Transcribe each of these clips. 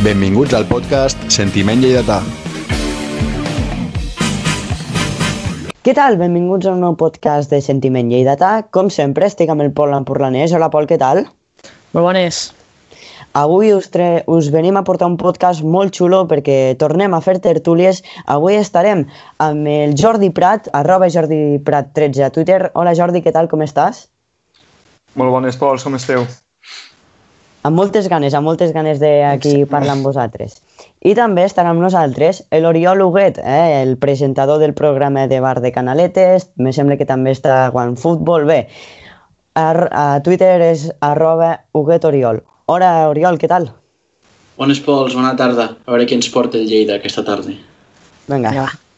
Benvinguts al podcast Sentiment Lleidatà. Què tal? Benvinguts a un nou podcast de Sentiment Lleidatà. Com sempre, estic amb el Pol Empurlanès. Hola, Pol, què tal? Molt bones. Avui us, tre... us venim a portar un podcast molt xulo perquè tornem a fer tertúlies. Avui estarem amb el Jordi Prat, arroba Jordi Prat 13 a Twitter. Hola Jordi, què tal, com estàs? Molt bones, Pols, com esteu? Amb moltes ganes, amb moltes ganes d'aquí parlar amb vosaltres. I també estarà amb nosaltres l'Oriol Huguet, eh, el presentador del programa de Bar de Canaletes. Me sembla que també està jugant futbol. Bé, a, a Twitter és arroba Huguet Oriol. Hola, Oriol, què tal? Bones pols, bona tarda. A veure qui ens porta el Lleida aquesta tarda. Vinga. Ja va.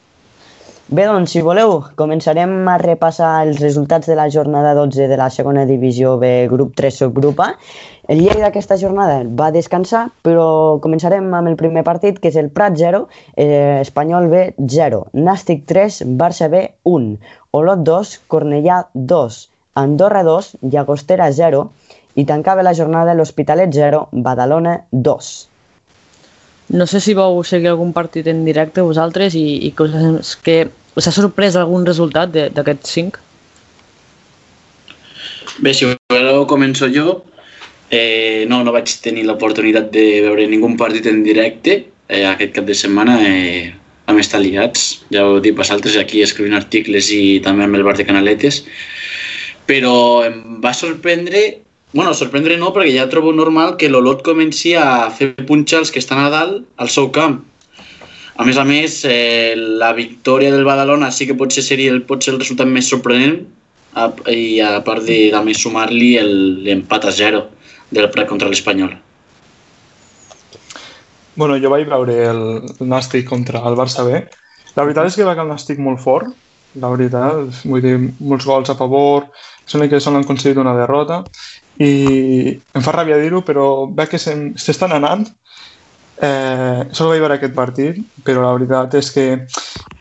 Bé, doncs, si voleu, començarem a repassar els resultats de la jornada 12 de la segona divisió B, grup 3, subgrup A. El Lleida d'aquesta jornada va descansar, però començarem amb el primer partit, que és el Prat 0, eh, Espanyol B 0, Nàstic 3, Barça B 1, Olot 2, Cornellà 2, Andorra 2, Llagostera 0, i tancava la jornada l'Hospitalet 0, Badalona 2. No sé si vau seguir algun partit en directe vosaltres i, i us, que us ha sorprès algun resultat d'aquests cinc? Bé, si voleu començo jo. Eh, no, no vaig tenir l'oportunitat de veure ningú partit en directe eh, aquest cap de setmana. Eh, vam estar liats, ja ho dic vosaltres, aquí escrivint articles i també amb el bar de Canaletes. Però em va sorprendre, bueno, sorprendre no, perquè ja trobo normal que l'Olot comenci a fer punxa els que estan a dalt al seu camp. A més a més, eh, la victòria del Badalona sí que potser seria el, potser el resultat més sorprenent a, i a part de també sumar-li l'empat a zero del Prat contra l'Espanyol. Bueno, jo vaig veure el, Nàstic contra el Barça B. La veritat és que va quedar el Nàstic molt fort, la veritat, vull dir, molts gols a favor, sembla que sols han aconseguit una derrota i em fa ràbia dir-ho, però veig que s'estan anant. Eh, solo vaig veure aquest partit, però la veritat és que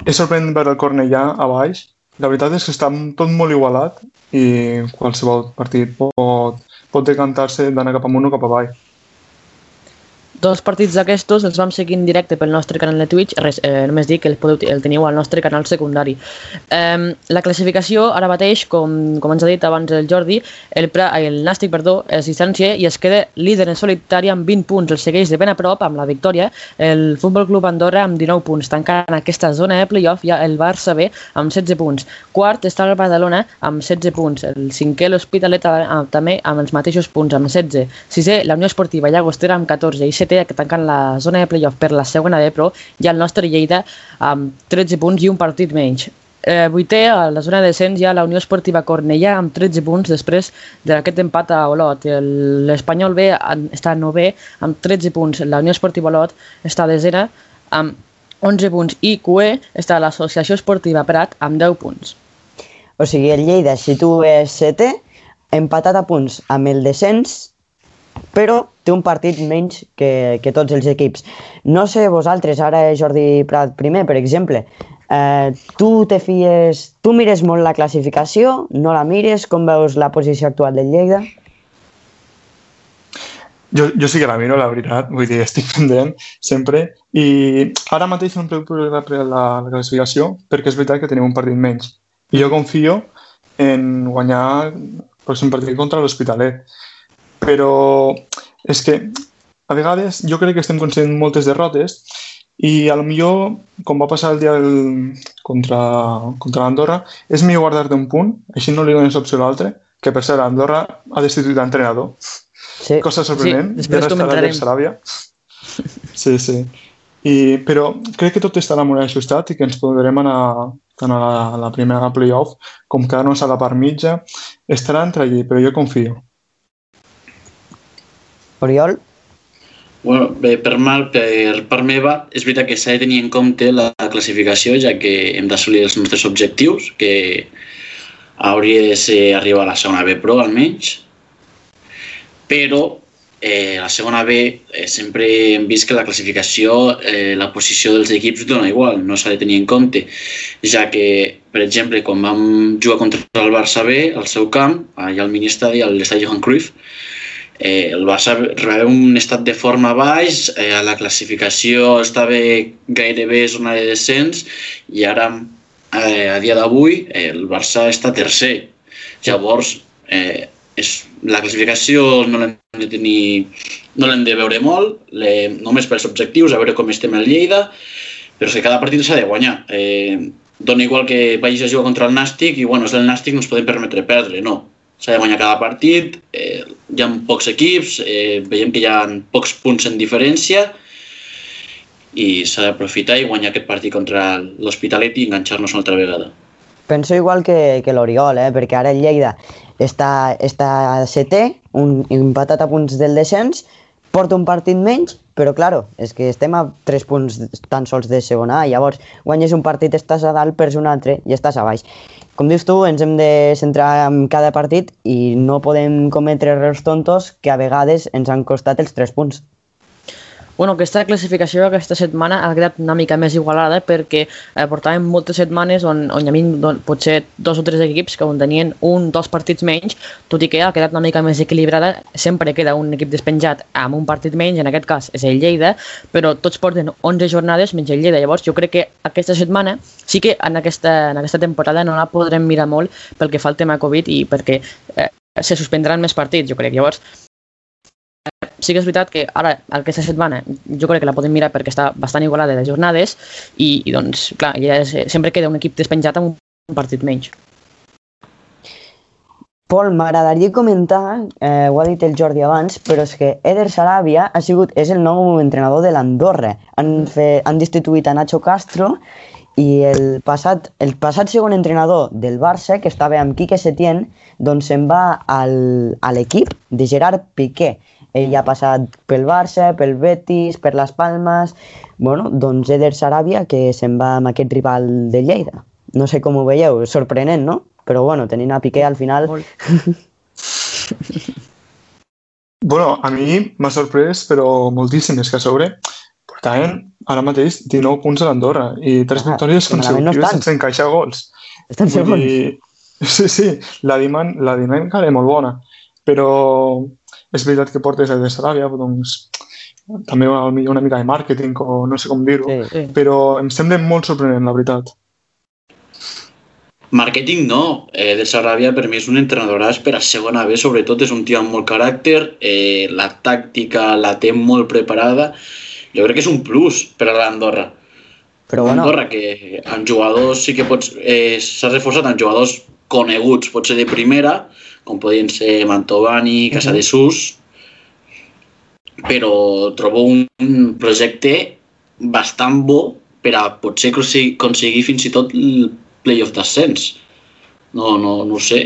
és sorprenent veure el Cornellà a baix. La veritat és que està tot molt igualat i qualsevol partit pot, pot decantar-se d'anar cap amunt o cap avall. Dos partits d'aquestos els vam seguir en directe pel nostre canal de Twitch, res, eh, només dic que el, podeu, el teniu al nostre canal secundari. Eh, la classificació ara mateix, com, com ens ha dit abans el Jordi, el, el Nàstic perdó, es distancia i es queda líder en solitari amb 20 punts, el segueix de ben a prop amb la victòria, el Futbol Club Andorra amb 19 punts, tancant aquesta zona de playoff ja el Barça B amb 16 punts. Quart està el Badalona amb 16 punts, el cinquè l'Hospitalet ah, també amb els mateixos punts, amb 16. Sisè, la Unió Esportiva Llagostera amb 14 i setè, que tanquen la zona de playoff per la segona B, però ha el nostre Lleida amb 13 punts i un partit menys. Eh, vuitè, a la zona de descens hi ha la Unió Esportiva Cornellà amb 13 punts després d'aquest empat a Olot. L'Espanyol B està a novè amb 13 punts. La Unió Esportiva Olot està a desena amb 11 punts i QE està l'Associació Esportiva Prat amb 10 punts. O sigui, el Lleida situa setè, empatat a punts amb el descens, però té un partit menys que, que tots els equips. No sé vosaltres, ara Jordi Prat primer, per exemple, eh, tu te fies, tu mires molt la classificació, no la mires, com veus la posició actual del Lleida? Jo, jo sí que la miro, la veritat, vull dir, estic pendent sempre i ara mateix no em preocupa la, la, la classificació perquè és veritat que tenim un partit menys i jo confio en guanyar el pròxim partit contra l'Hospitalet però és que a vegades jo crec que estem concedint moltes derrotes i a lo millor, com va passar el dia del, contra, contra l'Andorra, és millor guardar-te un punt, així no li dones opció a l'altre, que per cert, Andorra ha destituït l'entrenador Sí. cosa sorprenent. Sí, després estarà comentarem. Saràbia. Sí, sí. I, però crec que tot estarà molt ajustat i que ens podrem anar tant a la, a la primera playoff com quedar-nos a la part mitja. Estarà entre allí, però jo confio. Oriol? Bueno, bé, per, mar, per part meva, és veritat que s'ha de tenir en compte la classificació, ja que hem d'assolir els nostres objectius, que hauria de ser arribar a la segona B Pro, almenys. Però eh, la segona B eh, sempre hem vist que la classificació, eh, la posició dels equips dona igual, no s'ha de tenir en compte, ja que, per exemple, quan vam jugar contra el Barça B, al seu camp, allà al mini estadi, a l'estadi Johan Cruyff, Eh, el Barça rebé un estat de forma baix, eh, a la classificació estava gairebé zona de descens i ara, eh, a dia d'avui, eh, el Barça està tercer. Llavors, eh, és, la classificació no l'hem de tenir, no l'hem de veure molt, le, només pels objectius, a veure com estem el Lleida, però és que cada partit s'ha de guanyar. Eh, dona igual que vagis a jugar contra el Nàstic i bueno, és el Nàstic no ens podem permetre perdre, no. S'ha de guanyar cada partit, eh, hi ha pocs equips, eh, veiem que hi ha pocs punts en diferència i s'ha d'aprofitar i guanyar aquest partit contra l'Hospitalet i enganxar-nos una altra vegada. Penso igual que, que l'Oriol, eh? perquè ara el Lleida està, està setè, un, empatat a punts del descens, porta un partit menys, però claro, és que estem a 3 punts tan sols de segona A, llavors guanyes un partit, estàs a dalt, perds un altre i estàs a baix. Com dius tu, ens hem de centrar en cada partit i no podem cometre errors tontos que a vegades ens han costat els 3 punts. Bueno, aquesta classificació aquesta setmana ha quedat una mica més igualada perquè eh, portàvem moltes setmanes on, on hi havia don, potser dos o tres equips que on tenien un, dos partits menys, tot i que ha quedat una mica més equilibrada, sempre queda un equip despenjat amb un partit menys, en aquest cas és el Lleida, però tots porten 11 jornades menys el Lleida, llavors jo crec que aquesta setmana sí que en aquesta, en aquesta temporada no la podrem mirar molt pel que fa al tema Covid i perquè eh, se suspendran més partits, jo crec. Llavors, sí que és veritat que ara, aquesta setmana, jo crec que la podem mirar perquè està bastant igualada de jornades i, i doncs, clar, ja és, sempre queda un equip despenjat amb un partit menys. Pol, m'agradaria comentar, eh, ho ha dit el Jordi abans, però és que Eder Sarabia ha sigut, és el nou entrenador de l'Andorra. Han, fe, han destituït a Nacho Castro i el passat, el passat segon entrenador del Barça, que estava amb Quique Setién, doncs se'n va al, a l'equip de Gerard Piqué. Ell ha passat pel Barça, pel Betis, per les Palmes... Bueno, doncs Eder Sarabia, que se'n va amb aquest rival de Lleida. No sé com ho veieu, és sorprenent, no? Però bueno, tenint a Piqué al final... bueno, a mi m'ha sorprès, però moltíssim, és que a sobre portaven ara mateix 19 punts a l'Andorra i tres Ah, victòries no consecutives estan. sense encaixar gols. Estan segons. dir, Sí, sí, la, diman, la dinàmica era molt bona, però és veritat que portes a de Saràbia, doncs també una, una mica de màrqueting o no sé com dir-ho, Sí. Sí. però em sembla molt sorprenent, la veritat. Màrqueting no, eh, de Saràbia per mi és un entrenador per a segona B, sobretot és un tio amb molt caràcter, eh, la tàctica la té molt preparada, jo crec que és un plus per a l'Andorra. Però bueno, Andorra, que amb jugadors sí que pots... Eh, S'ha reforçat amb jugadors coneguts, potser de primera, com podien ser Mantovani, Casadesús, però trobo un, projecte bastant bo per a potser aconseguir, fins i tot el playoff d'ascens. No, no, no ho sé.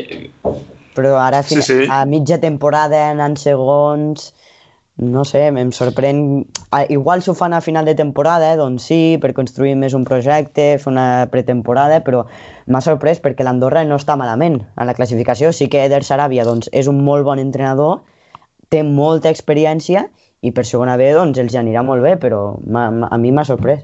però ara Sí, sí, sí. a mitja temporada anant segons... No sé, em sorprèn... Ah, Igual s'ho fan a final de temporada, eh? doncs sí, per construir més un projecte, fer una pretemporada, però m'ha sorprès perquè l'Andorra no està malament a la classificació. Sí que Eder Sarabia doncs, és un molt bon entrenador, té molta experiència i per segona B doncs, els anirà molt bé, però a mi m'ha sorprès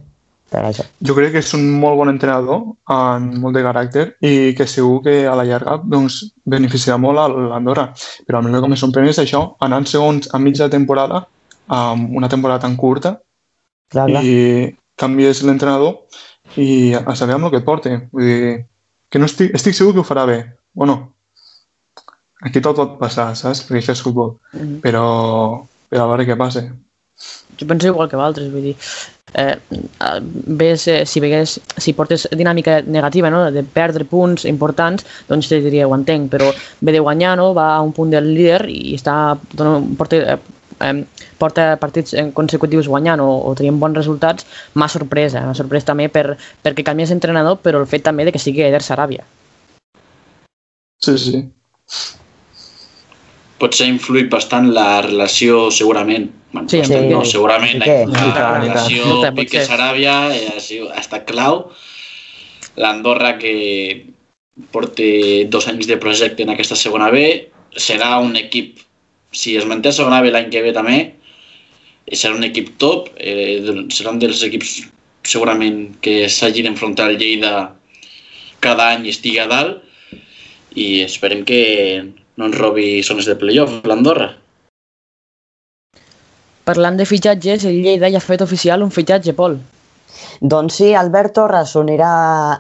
per això. Jo crec que és un molt bon entrenador amb molt de caràcter i que segur que a la llarga doncs, beneficiarà molt a l'Andorra. Però el que em sorprèn és això, anant segons a mitja temporada, amb una temporada tan curta, Clar, clar. i canvies l'entrenador i a saber amb el que et porta. Vull dir, que no estic, estic segur que ho farà bé. Bueno, aquí tot pot passar, saps? Perquè això és futbol. Mhm. Però, però a veure què passa. Jo penso igual que vosaltres, vull dir, eh, eh, ves, eh, si, vegués, si portes dinàmica negativa, no?, de perdre punts importants, doncs te diria, ho entenc, però ve de guanyar, no?, va a un punt del líder i està, dona, porta, eh, porta partits eh, consecutius guanyant o, o tenint bons resultats, m'ha sorprès, eh? m'ha sorprès també per, perquè canvies entrenador, però el fet també de que sigui Eder Sarabia. Sí, sí. Potser influït bastant la relació, segurament. Bueno, Sí, bastant, sí. no, segurament la, Piqué. la, i tant. relació. Piqué-Saràbia eh, ha, sigut- ha estat clau. L'Andorra, que porta dos anys de projecte en aquesta segona B, serà un equip, si es manté a segona B l'any que ve també, eh, serà un equip top, eh, serà un dels equips segurament que s'hagin enfrontat al Lleida cada any i estigui a dalt i esperem que no ens robi zones de playoff l'Andorra. Parlant de fitxatges, el Lleida ja ha fet oficial un fitxatge, Pol. Doncs sí, Albert Torres s'unirà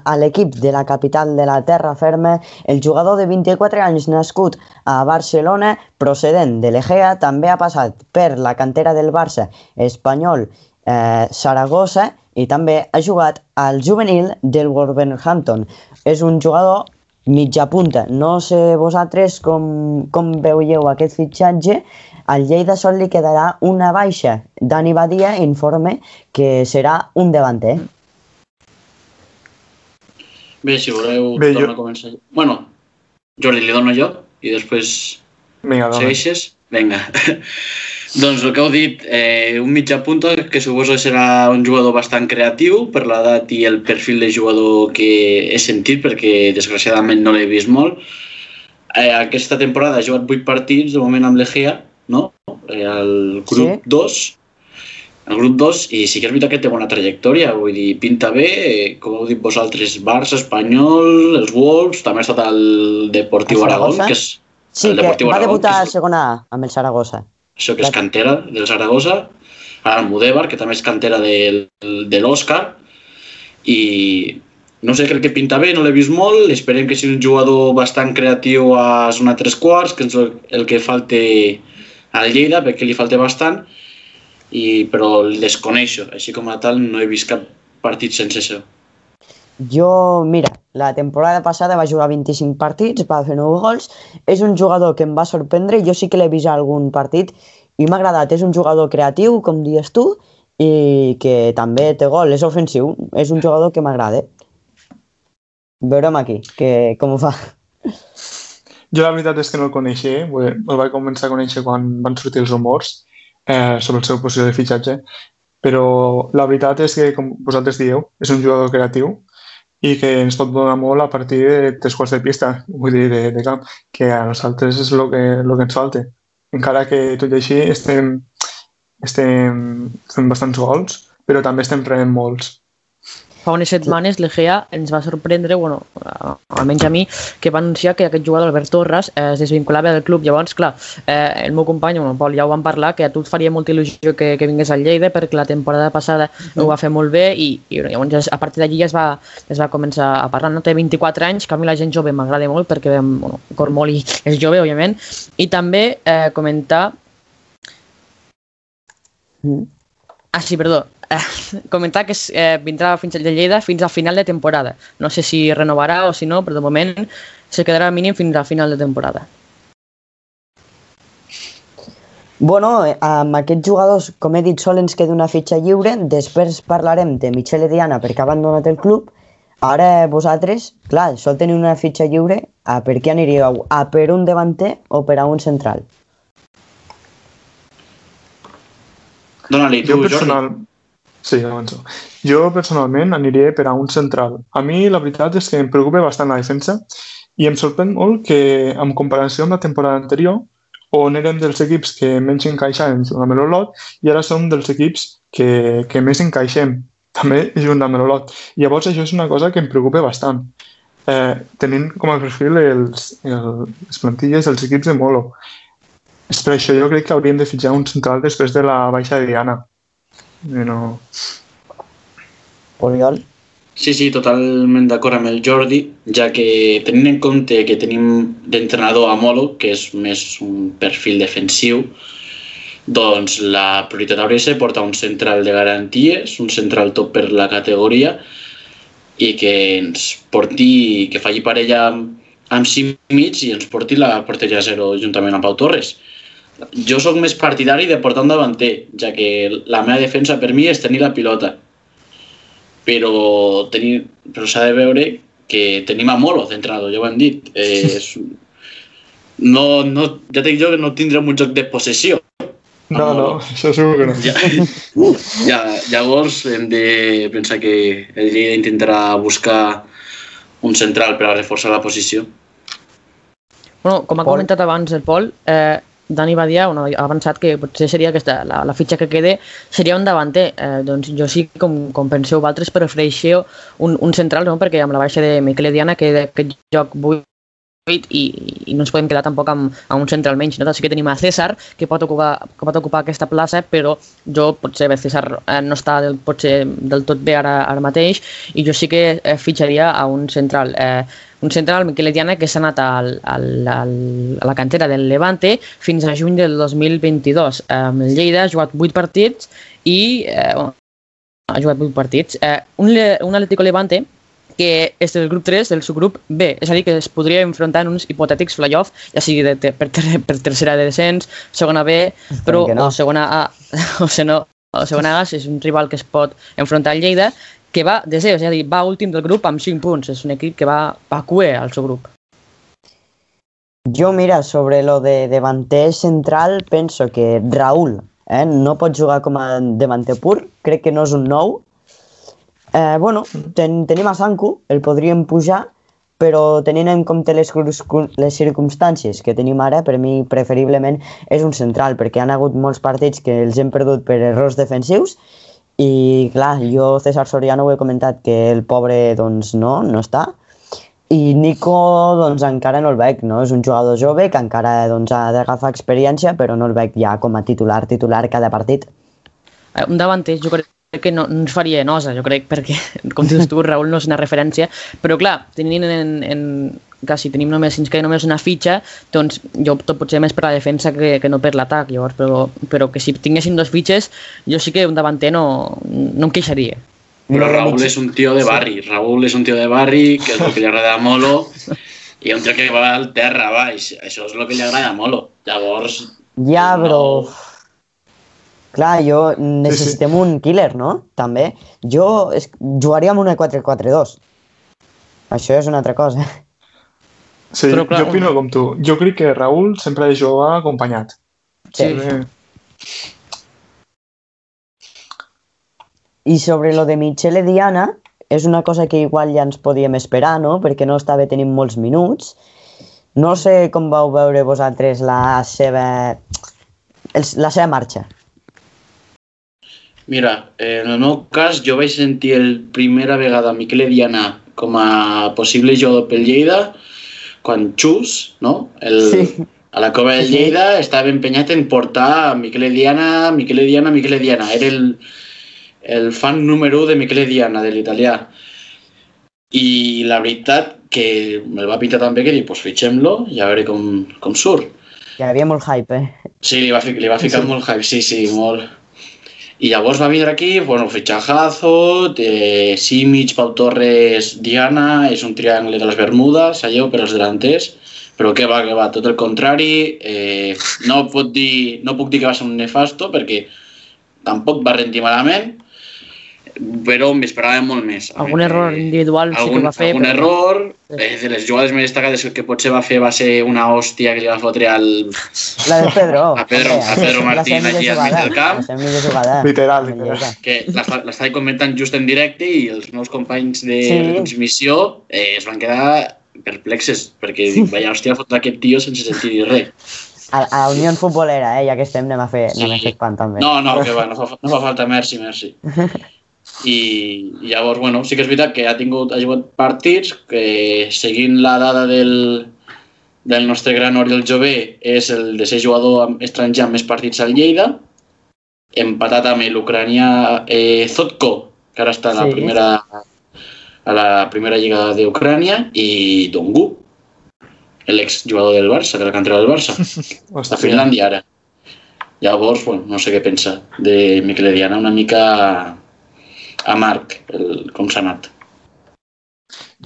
a l'equip de la capital de la terra ferma. El jugador de 24 anys nascut a Barcelona, procedent de l'Egea, també ha passat per la cantera del Barça espanyol eh, Saragossa i també ha jugat al juvenil del Wolverhampton. És un jugador mitja punta. No sé vosaltres com, com veieu aquest fitxatge. Al Lleida sol li quedarà una baixa. Dani Badia informe que serà un davanter. Bé, si voleu, Bé, jo- a començar. Bueno, Jordi, li dono jo i després Vinga, segueixes? Vinga. doncs el que heu dit, eh, un mitjà punta que suposo serà un jugador bastant creatiu per l'edat i el perfil de jugador que he sentit perquè desgraciadament no l'he vist molt. Eh, aquesta temporada ha jugat 8 partits de moment amb l'Egea, no? Eh, el grup Sí. 2 el grup 2 i sí que és veritat que té bona trajectòria, vull dir, pinta bé, eh, com heu dit vosaltres, Barça, Espanyol, els Wolves, també ha estat el Deportiu Aragón, que és Sí, el que Deportiu va Aragón, debutar a segona A amb el Saragossa. Això que és cantera del Saragossa, ara el Mudévar, que també és cantera del, de l'Òscar, i no sé, crec que pinta bé, no l'he vist molt, esperem que sigui un jugador bastant creatiu a zona tres quarts, que és el, el que falte al Lleida, perquè li falta bastant, i, però el desconeixo, així com a tal no he vist cap partit sense això. Jo, mira, la temporada passada va jugar 25 partits, va fer 9 gols. És un jugador que em va sorprendre, jo sí que l'he vist a algun partit i m'ha agradat. És un jugador creatiu, com dius tu, i que també té gol, és ofensiu. És un jugador que m'agrada. Veurem aquí que, com ho fa. Jo la veritat és que no el coneixia, dir, el vaig començar a conèixer quan van sortir els rumors eh, sobre el seu posició de fitxatge, però la veritat és que, com vosaltres dieu, és un jugador creatiu i que ens pot donar molt a partir de tres quarts de pista, vull dir, de, de camp, que a nosaltres és el que, lo que ens falta. Encara que tot i així estem, estem fent bastants gols, però també estem prenent molts. Fa unes setmanes l'Egea ens va sorprendre, bueno, almenys a mi, que va anunciar que aquest jugador, Albert Torres, eh, es desvinculava del club. Llavors, clar, eh, el meu company, bueno, Pol, ja ho vam parlar, que a tu et faria molta il·lusió que, que vingués al Lleida perquè la temporada passada ho va fer molt bé i, i llavors a partir d'allí ja es va, es va començar a parlar. No? Té 24 anys, que a mi la gent jove m'agrada molt perquè bueno, cor molt i és jove, òbviament. I també eh, comentar Mm. Ah, sí, perdó. Eh, comentar que es, eh, vindrà fins al de Lleida fins al final de temporada. No sé si renovarà o si no, però de moment se quedarà mínim fins al final de temporada. Bueno, eh, amb aquests jugadors, com he dit, sol ens queda una fitxa lliure. Després parlarem de Michele Diana perquè ha abandonat el club. Ara vosaltres, clar, sol tenir una fitxa lliure. A per què aniríeu? A per un davanter o per a un central? Dóna-li tu, Jo Jordi. Sí, avanço. Jo personalment aniré per a un central. A mi la veritat és que em preocupa bastant la defensa i em sorprèn molt que en comparació amb la temporada anterior on érem dels equips que menys encaixaven amb l'Olot i ara som dels equips que, que més encaixem també junt amb l'Olot. Llavors això és una cosa que em preocupa bastant. Eh, tenint com a perfil els, el, les plantilles dels equips de Molo. És per això jo crec que hauríem de fitxar un central després de la baixa de Diana. No... Oriol? Sí, sí, totalment d'acord amb el Jordi, ja que tenint en compte que tenim d'entrenador a Molo, que és més un perfil defensiu, doncs la prioritat hauria de ser portar un central de garanties, un central top per la categoria i que ens porti, que faci parella amb, amb cinc mig i ens porti la porteria zero juntament amb Pau Torres. Jo sóc més partidari de portar un davanter, ja que la meva defensa per mi és tenir la pilota però, tenir, però s'ha de veure que tenim a Molo d'entrenador, ja ho hem dit. Eh, és, no, no, ja dit jo que no tindrem un joc de possessió. No, no, això segur que no. Ja, ja, llavors hem de pensar que el Lleida intentarà buscar un central per a reforçar la posició. Bueno, com ha Pol. comentat abans el Pol, eh, Dani Badia bueno, ha avançat que potser seria aquesta, la, la fitxa que quede seria un davanter. Eh, doncs jo sí, com, com penseu vosaltres, prefereixo un, un central, no? perquè amb la baixa de Miquel Diana, que d'aquest joc 8 i, i no ens podem quedar tampoc amb, amb un central menys. No? Sí que tenim a César, que pot ocupar, que pot ocupar aquesta plaça, però jo, potser, bé, César eh, no està del, potser del tot bé ara, ara mateix, i jo sí que eh, fitxaria a un central. Eh, un central, Miquel Ediana, que s'ha anat al, al, al, a la cantera del Levante fins a juny del 2022. Eh, el Lleida ha jugat 8 partits i eh, ha jugat 8 partits. Eh, un, un Atlético Levante que és del grup 3 del subgrup B, és a dir, que es podria enfrontar en uns hipotètics play-off, ja sigui de, de, per, ter, per tercera de descens, segona B, però no. o segona A, o, se no, o segona A és un rival que es pot enfrontar al Lleida, que va desè, és a dir, va últim del grup amb 5 punts, és un equip que va, va cué al seu grup. Jo, mira, sobre lo de davanter central, penso que Raúl eh, no pot jugar com a davanter pur, crec que no és un nou, Eh, bueno, ten, tenim a Sanku, el podríem pujar, però tenint en compte les, les circumstàncies que tenim ara, per mi preferiblement és un central, perquè han hagut molts partits que els hem perdut per errors defensius i clar, jo César Soriano ho he comentat que el pobre doncs no, no està i Nico doncs encara no el veig, no? És un jugador jove que encara doncs, ha d'agafar experiència però no el veig ja com a titular, titular cada partit. Eh, un davanter, jo crec que no, no ens faria nosa, jo crec, perquè, com dius tu, Raül no és una referència, però clar, tenint en, en, que si tenim només, si queda només una fitxa, doncs jo opto potser més per la defensa que, que no per l'atac, llavors, però, però que si tinguéssim dos fitxes, jo sí que un davanter no, no em queixaria. Però Raúl és un tio de barri, Raúl és un tio de barri, que és el que li agrada a Molo, i un tio que va al terra baix, això és el que li agrada a Molo. Llavors... Ja, però... No Clar, jo necessitem sí, sí. un killer, no? També. Jo es, jugaria amb una 4-4-2. Això és una altra cosa. Sí, Però, clar, jo opino com tu. Jo crec que Raúl sempre ha de jugar acompanyat. Sí. sí. I sobre lo de Michele Diana, és una cosa que igual ja ens podíem esperar, no? Perquè no estava tenint molts minuts. No sé com vau veure vosaltres la seva, la seva marxa. Mira, en el meu cas jo vaig sentir el primera vegada Miquel Diana com a possible jugador pel Lleida quan Xus, no? El, sí. a la Cova del Lleida estava empenyat en portar a Miquel Diana, Miquel Diana, Miquel Diana. Era el, el fan número 1 de Miquel Diana, de l'italià. I la veritat que me'l va pintar tan bé que dic, pues fitxem-lo i a veure com, com surt. Hi havia molt hype, eh? Sí, li va, li va ficar sí. molt hype, sí, sí, molt. I llavors va vindre aquí, bueno, fitxajazo, eh, Simic, Pau Torres, Diana, és un triangle de les Bermudes, allò per als delanters, però què va, què va, tot el contrari, eh, no, pot dir, no puc dir que va ser un nefasto perquè tampoc va rendir malament, però m'esperava molt més. Algun error individual algun, sí que va fer. Algun però... error, eh, de les jugades més destacades que potser va fer va ser una hòstia que li va fotre al... La de Pedro. A Pedro, a Pedro Martín allí al mig del camp. Literal, literal. Que l'estava comentant just en directe i els meus companys de sí. transmissió eh, es van quedar perplexes perquè dic, vaya hòstia, fotre aquest tio sense sentir dir res. A, a la Unió Futbolera, eh, ja que estem, anem a fer, sí. anem a fer pan també. No, no, que va, no fa, no fa falta, merci, merci. i llavors, bueno, sí que és veritat que ha tingut, ha jugat partits que seguint la dada del, del nostre gran Oriol Jové és el de ser jugador estranger amb més partits al Lleida. Empatat amb l'ucranià eh, Zotko que ara està a la sí. primera a la primera lliga d'Ucrània i Dongu l'exjugador del Barça, de la cantera del Barça. A Finlàndia ara. Llavors, bueno, no sé què pensa de Miquel Ediana, una mica a Marc, el, com s'ha anat.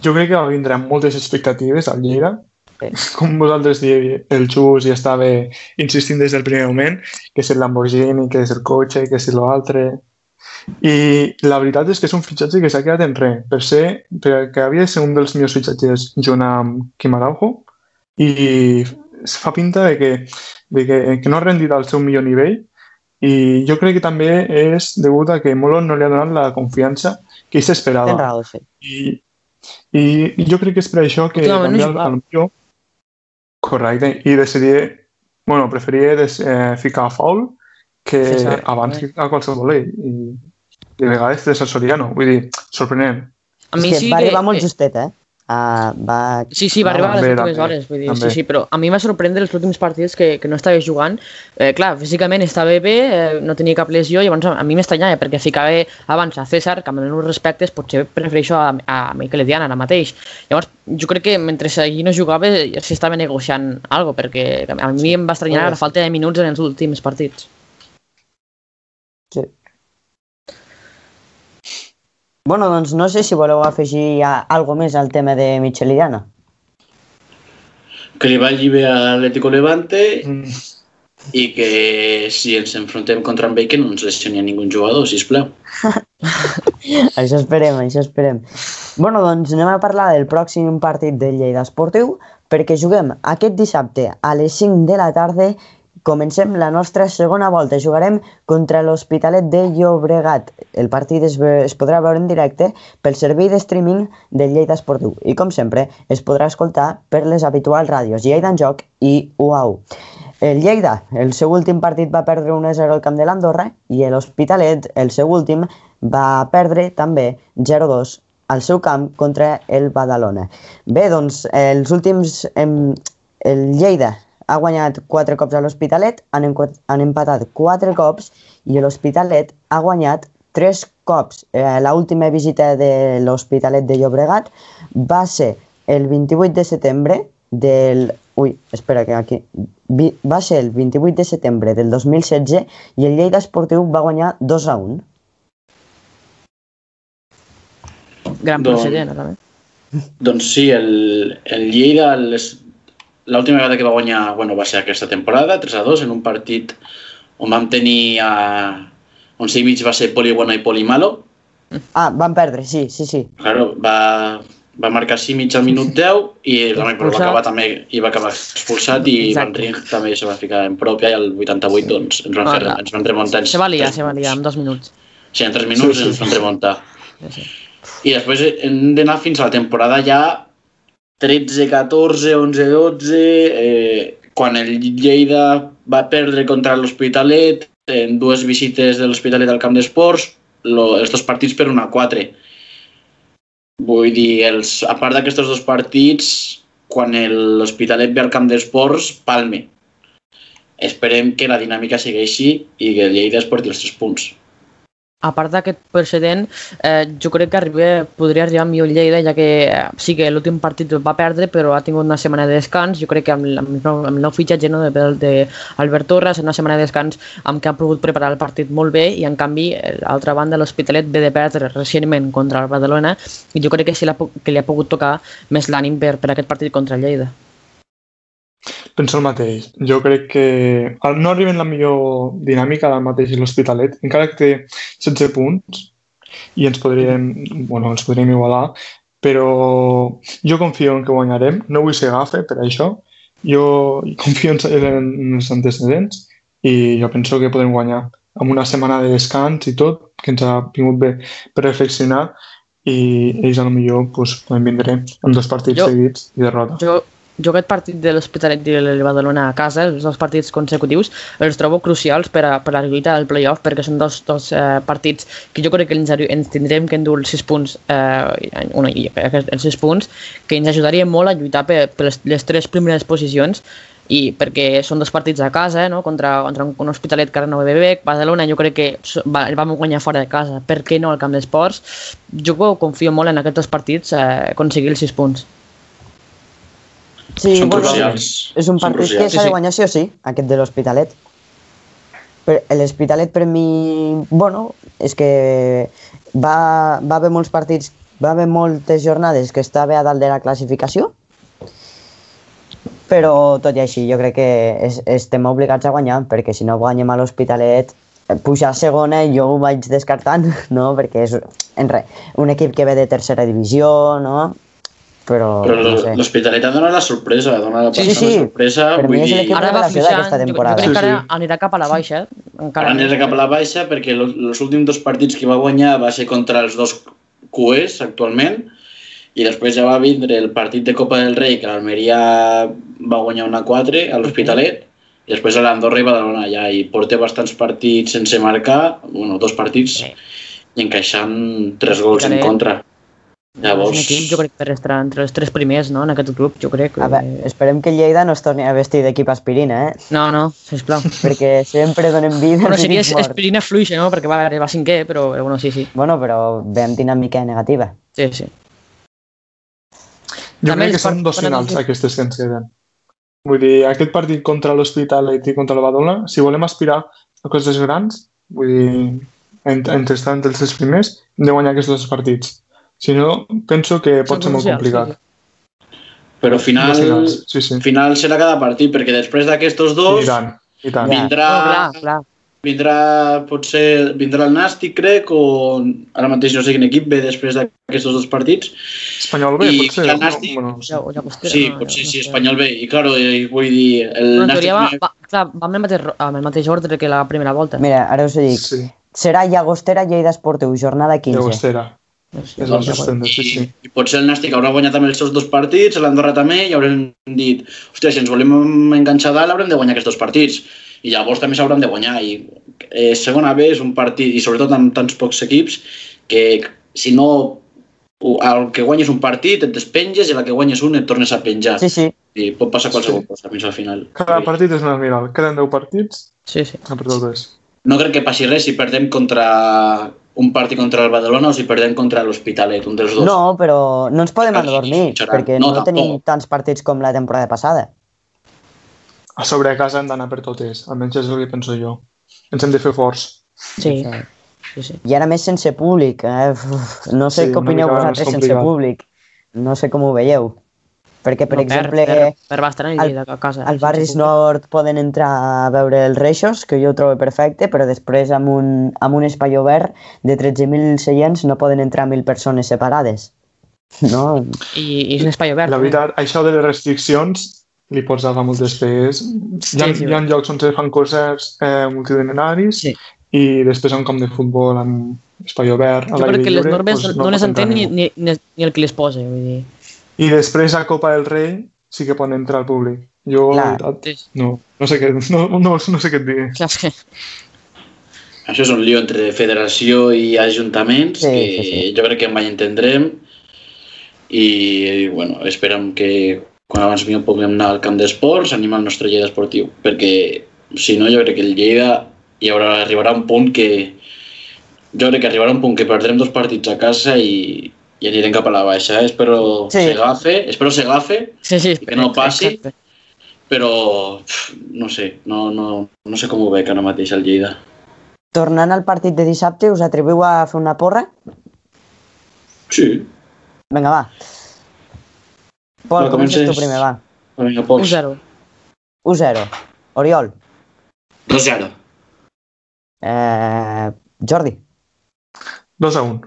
Jo crec que va vindre amb moltes expectatives al Lleida. Com vosaltres dieu, el Xus ja estava insistint des del primer moment que és el Lamborghini, que és el cotxe, que és l'altre... I la veritat és que és un fitxatge que s'ha quedat en res, per ser, perquè havia de ser un dels millors fitxatges junt amb Kim Araujo. I fa pinta de que, de que, que no ha rendit al seu millor nivell i jo crec que també és degut a que Molo no li ha donat la confiança que ell s'esperava. Tens raó, sí. I, I jo crec que és per això que canviar el millor correcte i decidir, bueno, preferia des, eh, ficar a Faul que sí, abans que a qualsevol ell. I, i de vegades des Soriano, vull dir, sorprenent. A mi sí va que... arribar molt justet, eh? Uh, va... Sí, sí, va arribar a les També, últimes també, hores, vull dir, també. sí, sí, però a mi va sorprendre els últims partits que, que no estava jugant. Eh, clar, físicament estava bé, eh, no tenia cap lesió, i llavors a mi m'estranyava perquè ficava abans a César, que amb els meus respectes potser prefereixo a, a Miquel Ediana ara mateix. Llavors, jo crec que mentre allí no jugava ja s'estava negociant algo, perquè a mi em va estranyar la falta de minuts en els últims partits. Sí. Bueno, doncs no sé si voleu afegir algo més al tema de Micheliana. Que li vagi bé a l'Atlético Levante Mm. i que si ens enfrontem contra en Bacon no ens lesioni a ningú jugador, sisplau. Això esperem, això esperem. Bueno, doncs anem a parlar del pròxim partit del Lleida Esportiu perquè juguem aquest dissabte a les 5 de la tarda Comencem la nostra segona volta. Jugarem contra l'Hospitalet de Llobregat. El partit es, es podrà veure en directe pel servei de streaming del Lleida Esportiu i, com sempre, es podrà escoltar per les habituals ràdios Lleida en Joc i UAU. El Lleida, el seu últim partit va perdre 1-0 al camp de l'Andorra i l'Hospitalet, el seu últim, va perdre també 0-2 al seu camp contra el Badalona. Bé, doncs, els últims... Em, el Lleida ha guanyat 4 cops a l'Hospitalet, han, han empatat 4 cops i l'Hospitalet ha guanyat 3 cops. Eh, L'última visita de l'Hospitalet de Llobregat va ser el 28 de setembre del... Ui, espera, que aquí... Va ser el 28 de setembre del 2016 i el Lleida Esportiu va guanyar 2 a 1. Gran Doncs- procedent, també. Doncs sí, el, el Lleida les- l'última vegada que va guanyar bueno, va ser aquesta temporada, 3 a 2, en un partit on vam tenir a, on sí mig va ser poli bueno i poli malo. Ah, van perdre, sí, sí, sí. Claro, va, va marcar sí mig al minut 10 i el Rami va acabar també i va acabar expulsat i Exacte. Van Ring també se va ficar en pròpia i al 88 doncs ens van, fer, Ah, ens van remuntar. Se va liar, tres- se va liar, en dos minuts. Sí, en 3 minuts Sí, sí, ens van remuntar. Sí, sí. I després hem d'anar fins a la temporada ja 13, 14, 11, 12, eh, quan el Lleida va perdre contra l'Hospitalet en dues visites de l'Hospitalet al camp d'esports, els dos partits per una 4. Vull dir, els, a part d'aquests dos partits, quan l'Hospitalet ve al camp d'esports, palme. Esperem que la dinàmica segueixi i que el Lleida es porti els tres punts. A part d'aquest precedent, eh, jo crec que arriba, podria arribar millor Lleida, ja que eh, sí que l'últim partit va perdre, però ha tingut una setmana de descans. Jo crec que amb, amb, amb el nou fitxatge no, de, de Torres, una setmana de descans amb què ha pogut preparar el partit molt bé i, en canvi, l'altra banda, l'Hospitalet ve de perdre recentment contra el Badalona i jo crec que, sí que li ha pogut tocar més l'ànim per, per aquest partit contra Lleida. Penso el mateix. Jo crec que no arriben la millor dinàmica del mateix l'Hospitalet, encara que té 16 punts i ens podríem, bueno, ens podríem igualar, però jo confio en que guanyarem. No vull ser gafe per això. Jo confio en, en els antecedents i jo penso que podem guanyar amb una setmana de descans i tot, que ens ha vingut bé per reflexionar i ells a lo millor pues, podem vindre amb dos partits Jo- seguits i derrota. Jo, jo aquest partit de l'Hospitalet i el Badalona a casa, els dos partits consecutius, els trobo crucials per a, per a la lluita del playoff perquè són dos, dos eh, partits que jo crec que ens, ens tindrem que endur els 6 punts, eh, una, els 6 punts, que ens ajudaria molt a lluitar per, per les, les tres primeres posicions i perquè són dos partits a casa, eh, no? contra, contra un, un hospitalet que ara no ve bé, Badalona jo crec que va, vam guanyar fora de casa, per què no al camp d'esports? Jo confio molt en aquests dos partits eh, aconseguir els 6 punts. Sí, Són bueno, crucials. és un partit que s'ha de sí. guanyar sí o sí, aquest de l'Hospitalet. L'Hospitalet per mi, bueno, és que va, va haver molts partits, va haver moltes jornades que estava a dalt de la classificació, però tot i així jo crec que es, estem obligats a guanyar, perquè si no guanyem a l'Hospitalet, eh, pujar a segona jo ho vaig descartant, no? perquè és en re, un equip que ve de tercera divisió, no? Però, Però no sé. l'Hospitalet ha donat la sorpresa, ha donat la Sí, passada sí. sorpresa. Per vull dir, Ara va revelació fluixant, d'aquesta jo, jo temporada. crec que Sí, ara sí. anirà cap a la baixa. eh? Encara Ara anirà cap a la baixa perquè els últims dos partits que va guanyar va ser contra els dos QEs actualment i després ja va vindre el partit de Copa del Rei que l'Almeria va guanyar una 4 a l'Hospitalet i després a l'Andorra i Badalona ja i porta bastants partits sense marcar, bueno, dos partits Sí. i encaixant tres gols en contra. Llavors- És un equip, jo crec, per estar entre els tres primers, no?, en aquest grup, jo crec. A veure, esperem que Lleida no es torni a vestir d'equip aspirina, eh? No, no, sisplau. Perquè sempre donen vida bueno, seria aspirina fluixa, no?, perquè va, va cinquè, però bueno, sí, sí. Bueno, però ve amb dinàmica negativa. Sí, sí. Jo També crec que són dos finals sí. aquestes que ens queden. Vull dir, aquest partit contra l'Hospitalet i contra la Badalona, si volem aspirar a coses grans, vull dir, entre, entre els tres primers, hem de guanyar aquests dos partits. Si no, penso que pot ser molt complicat. sí, Però al final, sí, sí. final serà cada partit, perquè després d'aquestos dos I tant, i tant. Vindrà, No, clar, clar. vindrà, potser, vindrà el Nàstic, crec, o ara mateix no sé quin equip ve després d'aquests dos partits. Espanyol B, I potser. el Nàstic- No, bueno, Ja, ja costera, Sí, no, potser sí. Espanyol B. I, claro, eh, vull dir, el Però en Nàstic... va, va, clar, va amb el mateix, amb el mateix ordre que la primera volta. Mira, ara us ho dic. sí, Serà Llagostera, Lleida Esportiu, jornada 15. Llagostera. És sí, sí. I, I potser el Nàstic haurà guanyat també els seus dos partits, l'Andorra també, i haurem dit, hòstia, si ens volem enganxar dalt haurem de guanyar aquests dos partits. I llavors també s'hauran de guanyar. I eh, segona B és un partit, i sobretot amb tants pocs equips, que si no el que guanyes un partit et despenges i el que guanyes un et tornes a penjar. Sí, sí. I pot passar qualsevol Sí. cosa fins al final. Cada partit és una miral. Queden 10 partits, Sí, sí. ha perdut res. No crec que passi res si perdem contra un partit contra el Badalona o si perdem contra l'Hospitalet, un dels dos. No, però no ens podem sí, adormir, perquè no, no, tampoc. tenim tants partits com la temporada passada. A sobre a casa hem d'anar per totes, almenys és el que penso jo. Ens hem de fer forts. Sí, sí, sí. I ara més sense públic. Eh? Uf, no sé Sí, què opineu vosaltres sense públic. No sé com ho veieu. Perquè, per No, exemple, Per, per, per bastant el al- a casa. barris sense nord poden entrar a veure els reixos, que jo ho trobo perfecte, però després amb un, amb un espai obert de 13.000 seients no poden entrar 1.000 persones separades. No? I, I és un espai obert. La eh? veritat, això de les restriccions li pots agafar moltes pes. Hi ha, Sí, sí. hi ha llocs on se fan concerts eh, multitudinaris Sí. i després un camp de futbol amb espai obert, a Jo l'aire crec que les lliure, normes doncs no, les pot entrar entén ni, ni, ni el que les posa. Vull dir. I després a Copa del Rei sí que pot entrar al públic. Jo, Clar. la veritat, no, no, sé què, no, no, no sé què et dir. Clar, que... Això és un lío entre federació i ajuntaments Sí, que sí, sí. jo crec que mai entendrem i, bueno, esperem que quan abans millor puguem anar al camp d'esports animar el nostre Lleida esportiu perquè si no jo crec que el Lleida hi haurà, arribarà un punt que jo crec que arribarà un punt que perdrem dos partits a casa i, i anirem cap a la baixa. Eh? Espero Sí. s'agafe, espero s'agafe, Sí, sí. I que no passi. Exacte. però no sé, no, no, no sé com ho veig ara mateix el Lleida. Tornant al partit de dissabte, us atreviu a fer una porra? Sí, Vinga, va. Pol, Va, comences tu primer, va. vinga, pocs. 1-0. 1-0. Oriol. 2-0. Eh, Jordi. 2 a 1.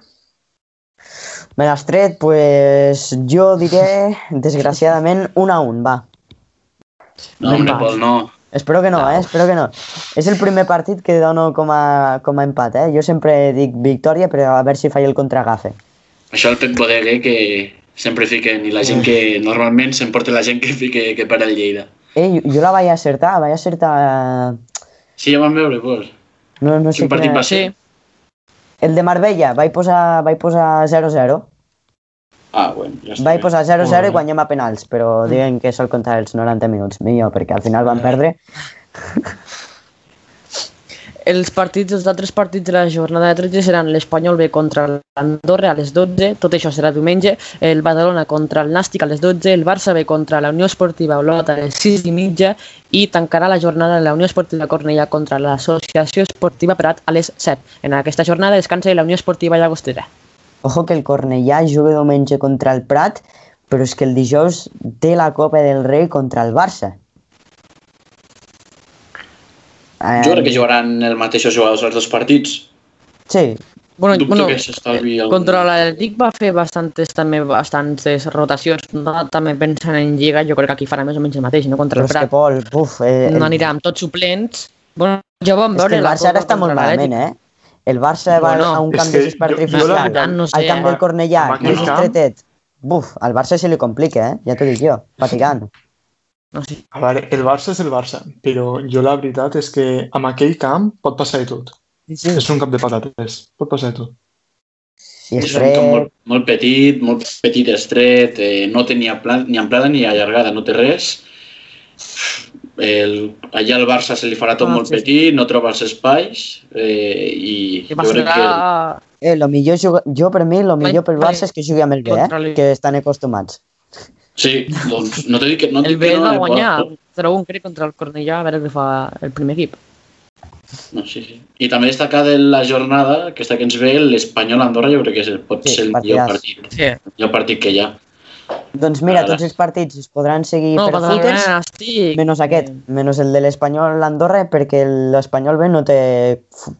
Me l'has tret, pues jo diré, desgraciadament, 1 a 1, va. No, hombre. Pol, no. Espero que no, eh? Espero que no. És el primer partit que dono com a, com a empat, eh? Jo sempre dic victòria, però a veure si faig el contragafe. Això el Pep Bodeguer que sempre fiquen i la gent que normalment s'emporta la gent que fique que per el Lleida. Eh, jo, jo la vaig acertar, vaig acertar... Sí, ja vam veure, Pol. No, no sé Quin partit quina- va ser? Sí. El de Marbella, vaig posar, vaig posar 0-0. Ah, bueno, ja està. Vaig bé. posar 0-0 Molt i guanyem a penals, però diuen que sol comptar els 90 minuts. Millor, perquè al final van perdre. Els partits, els altres partits de la jornada de 13 seran l'Espanyol B contra l'Andorra a les 12, tot això serà diumenge, el Badalona contra el Nàstic a les 12, el Barça B contra la Unió Esportiva Olot a les 6 i mitja i tancarà la jornada la Unió Esportiva Cornellà contra l'Associació Esportiva Prat a les 7. En aquesta jornada descansa la Unió Esportiva Llagostera. Ojo que el Cornellà juga diumenge contra el Prat, però és que el dijous té la Copa del Rei contra el Barça. Eh, Jo crec que jugaran el mateixos jugadors als dos partits. Sí, Bueno, Dubto bueno, que s'estalvi algun- contra l'Atlètic va fer bastantes, també bastantes rotacions, no? també pensant en Lliga, jo crec que aquí farà més o menys el mateix, no? Contra però el és que Prat. Pol, buf, eh, No anirà amb tots suplents. Bueno, ja vam és veure. que el Barça ara està molt malament, eh? El Barça va Bueno, a un és camp de sis per artificial, veritat, no sé, al camp eh? del Cornellà, Amb i és estretet. Buf, al Barça se li complica, eh? Ja t'ho dic jo, fatigant. No sé. A veure, el Barça és el Barça, però jo la veritat és que amb aquell camp pot passar de tot. Sí, sí. És un camp de patates, pot passar de tot. I És un camp molt, molt petit, molt petit, estret, eh, no tenia plan, ni amplada ni allargada, no té res. El, allà al Barça se li farà tot Ah, molt sí, sí. petit, no troba els espais eh, i jo crec que... eh, lo millor juga... jo per mi, lo millor pel Barça és que jugui amb el B, eh? el- que estan acostumats. Sí, doncs no t'he dit que no, El dic que B no, va eh, guanyar però- 0-1, crec, contra el Cornellà, a veure què fa el primer equip. No, sí, sí. I també destacar de la jornada, aquesta que ens ve, l'Espanyol Andorra, jo crec que és, el- pot Sí, ser el millor partit, Sí. el millor partit que hi ha. Doncs mira, tots els partits es podran seguir No, per footers, estic... menys aquest, menys el de l'Espanyol Andorra, perquè l'Espanyol B no té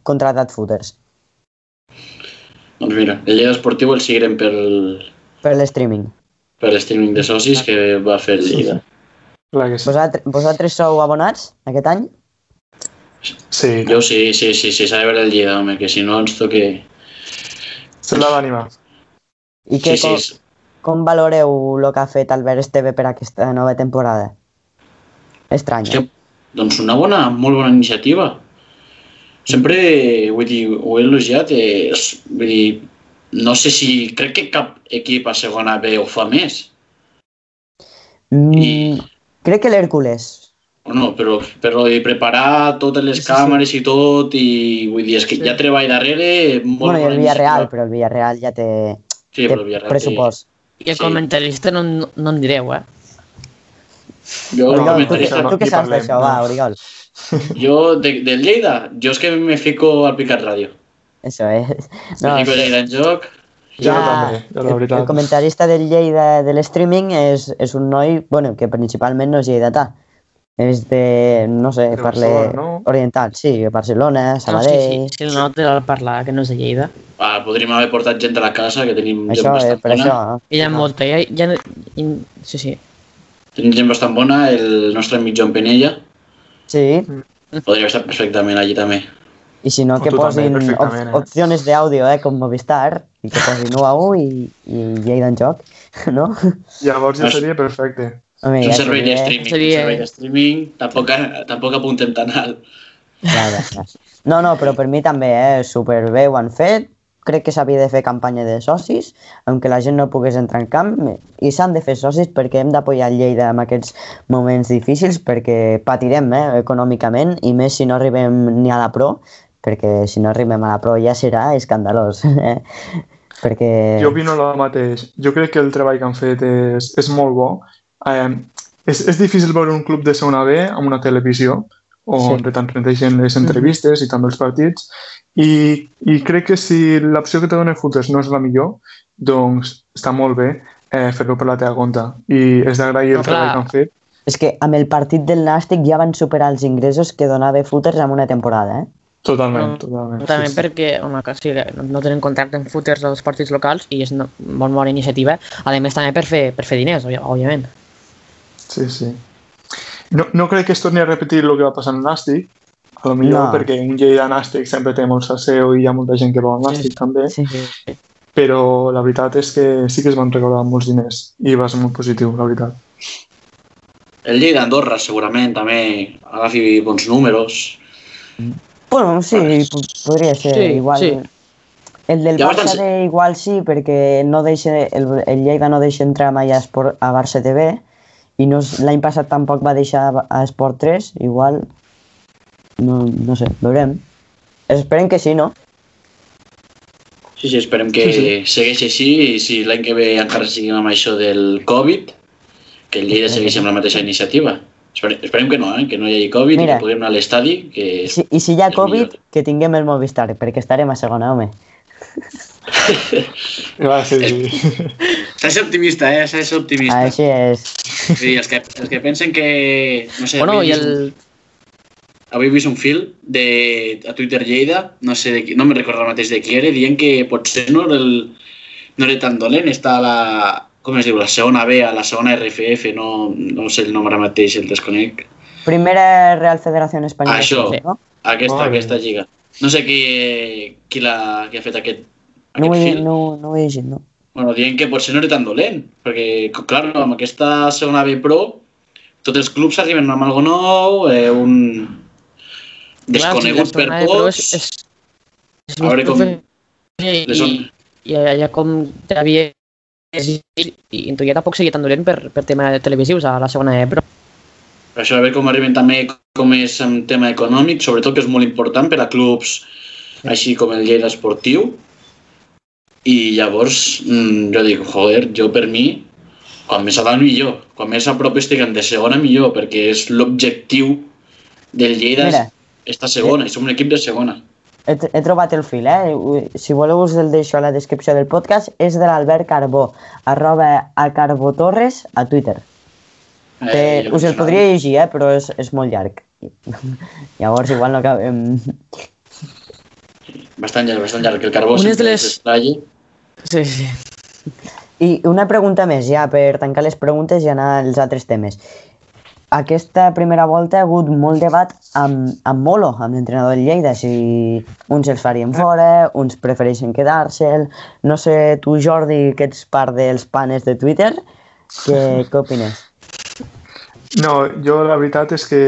contratat footers Doncs mira, el Lleida Esportiu el seguirem pel, per l'streaming. Per l'streaming de socis que va fer el Lleida. Clar que sí. Vosaltres, vosaltres sou abonats aquest any? Sí, Jo sí, sí, sí, sí, s'ha de veure el Lleida, home, que si no ens toque... se l'ha d'animar. I Sí, que, sí, com, sí. com valoreu el que ha fet Albert Esteve per aquesta nova temporada? Estrany, que, eh? doncs una bona, molt bona iniciativa. Sempre, vull dir, ho he elogiat, eh, vull dir, no sé si... Crec que cap equip a segona B ho fa més. Mm, i- Crec que l'Hèrcules. O no, però, però i preparar totes les Sí, sí. càmeres i tot, i vull dir, és que Sí. ha treball darrere, molt Bueno, i el Villarreal, però el Villarreal ja té, Sí, té però el Villarreal pressupost. I el Sí. comentarista no, no, no en direu, eh? Sí. Jo, Oriol, tu, comentarista, tu, tu què saps d'això, va, no. Oriol? jo de, del Lleida, jo és que me fico al Picat Ràdio. Això és... No, No, me fico el en joc, Jo Ja, també, jo la el, veritat. el comentarista del Lleida de l'streaming és, és un noi, bueno, que principalment no és lleidatà. És de, no sé, De parla no? oriental, sí, Barcelona, No, sí, Sabadell... sí, sí, el nota al parlar, que no és de Lleida. ah, podríem haver portat gent a la casa, que tenim gent Això, eh, bastant per bona. això. I hi ha molta, hi ha, hi ha, hi, sí, sí. Tenim gent bastant bona, el nostre amic Joan Penella Sí, podria estar perfectament allí també. I si no, O que també, posin op eh? opcions d'àudio, eh, com Movistar, i que posin 1 a 1 i, i Lleida en joc, no? Llavors ja seria perfecte. Home, És un ja servei seria- de streaming, seria- un servei de streaming, tampoc, tampoc apuntem tan alt. Ja, ja, ja. No, no, però per mi també, eh, superbé ho han fet. Crec que s'havia de fer campanya de socis, aunque la gent no pogués entrar en camp, i s'han de fer socis perquè hem d'apoyar Lleida en aquests moments difícils, perquè patirem eh, econòmicament, i més si no arribem ni a la Pro, perquè si no arribem a la Pro ja serà escandalós. Eh? perquè... Jo opino el mateix. Jo crec que el treball que han fet és, és molt bo. Eh, és, és difícil veure un club de segona B amb una televisió on Sí. retransmeteixen les entrevistes i també els partits i, i crec que si l'opció que te dona Footers no és la millor doncs està molt bé eh, fer-lo per la teva compte i és d'agrair No, el treball que han fet És que amb el partit del Nàstic ja van superar els ingressos que donava Footers en una temporada, eh? Totalment, No, totalment. També sí, sí. perquè home, que sí, no, tenen contracte amb footers als partits locals i és una molt bona iniciativa. A més, també per fer, per fer diners, òbvia- òbviament. Sí, sí. No, no crec que es torni a repetir el que va passar en Nàstic, a lo millor No. perquè un Lleida Nàstic sempre té molt salseu i hi ha molta gent que va al Nàstic Sí. també, Sí. Sí. però la veritat és que sí que es van recordar molts diners i va ser molt positiu, la veritat. El Lleida Andorra segurament també agafi bons números. Bueno, sí, po- podria ser Sí, igual. sí. El del Llavors, Barça B igual sí, perquè no deixa, el, el Lleida no deixa entrar mai a, Esport, a Barça TV i no, l'any passat tampoc va deixar a- a Esport 3, igual no, no sé, veurem. Esperem que sí, no? Sí, sí, esperem que Sí, segueixi així i si l'any que ve encara seguim amb això del Covid, que el Lleida segueixi amb la mateixa iniciativa. Espere, esperem que no, eh? que no hi hagi Covid Mira. i que puguem anar a l'estadi, que Si, I si hi ha Covid, millor. que tinguem el Movistar, perquè estarem a segona, home. Va, sí, sí. S'ha optimista, eh? S'ha optimista. Així és. Sí, els, que, els que pensen que... No sé, Bueno, i el... avui he vist un fil de, a Twitter Lleida, no sé de qui, no me recordo el mateix de qui era, dient que potser no era, el, no era tan dolent, està a la, com es diu, la segona B, a la segona RFF, no, no sé el nom ara mateix, el desconec. Primera Real Federació Espanyola. Això. No, Aquesta, bé. aquesta lliga. No sé qui, qui, la, qui ha fet aquest, no, ho aquest he, fil. no, no ho he llegit, no. Bueno, dient que potser no era tan dolent, perquè, clar, amb aquesta segona B Pro, tots els clubs arriben amb algo nou, eh, un desconegut per Clar, tots. És, és, és A veure com- I, Les on... i ja com t'havia i intuïa tampoc seguia tan dolent per, per tema televisius a la segona E, però Per això a veure com arriben també com és en tema econòmic, sobretot que és molt important per a clubs així com el Lleida Esportiu. I llavors mm, jo dic, joder, jo per mi, quan més a dalt millor, quan més a prop estiguem de segona millor, perquè és l'objectiu del Lleida Mira. esta segona, i som un equip de segona. He, he trobat el fil, eh? Si voleu us el deixo a la descripció del podcast. És de l'Albert Carbó, arroba a Carbotorres a Twitter. Eh, jo us el podria llegir, eh? però és, és molt llarg. Llavors igual no acabem... Bastant llarg, bastant llarg, que el carbó Unes sempre de les- sí, sí. I una pregunta més, ja, per tancar les preguntes i anar als altres temes. Aquesta primera volta ha hagut molt debat amb, amb Molo, amb l'entrenador del Lleida, si uns els farien fora, uns prefereixen quedar-se'l... No sé, tu Jordi, que ets part dels panes de Twitter, què, què opines? No, jo la veritat és que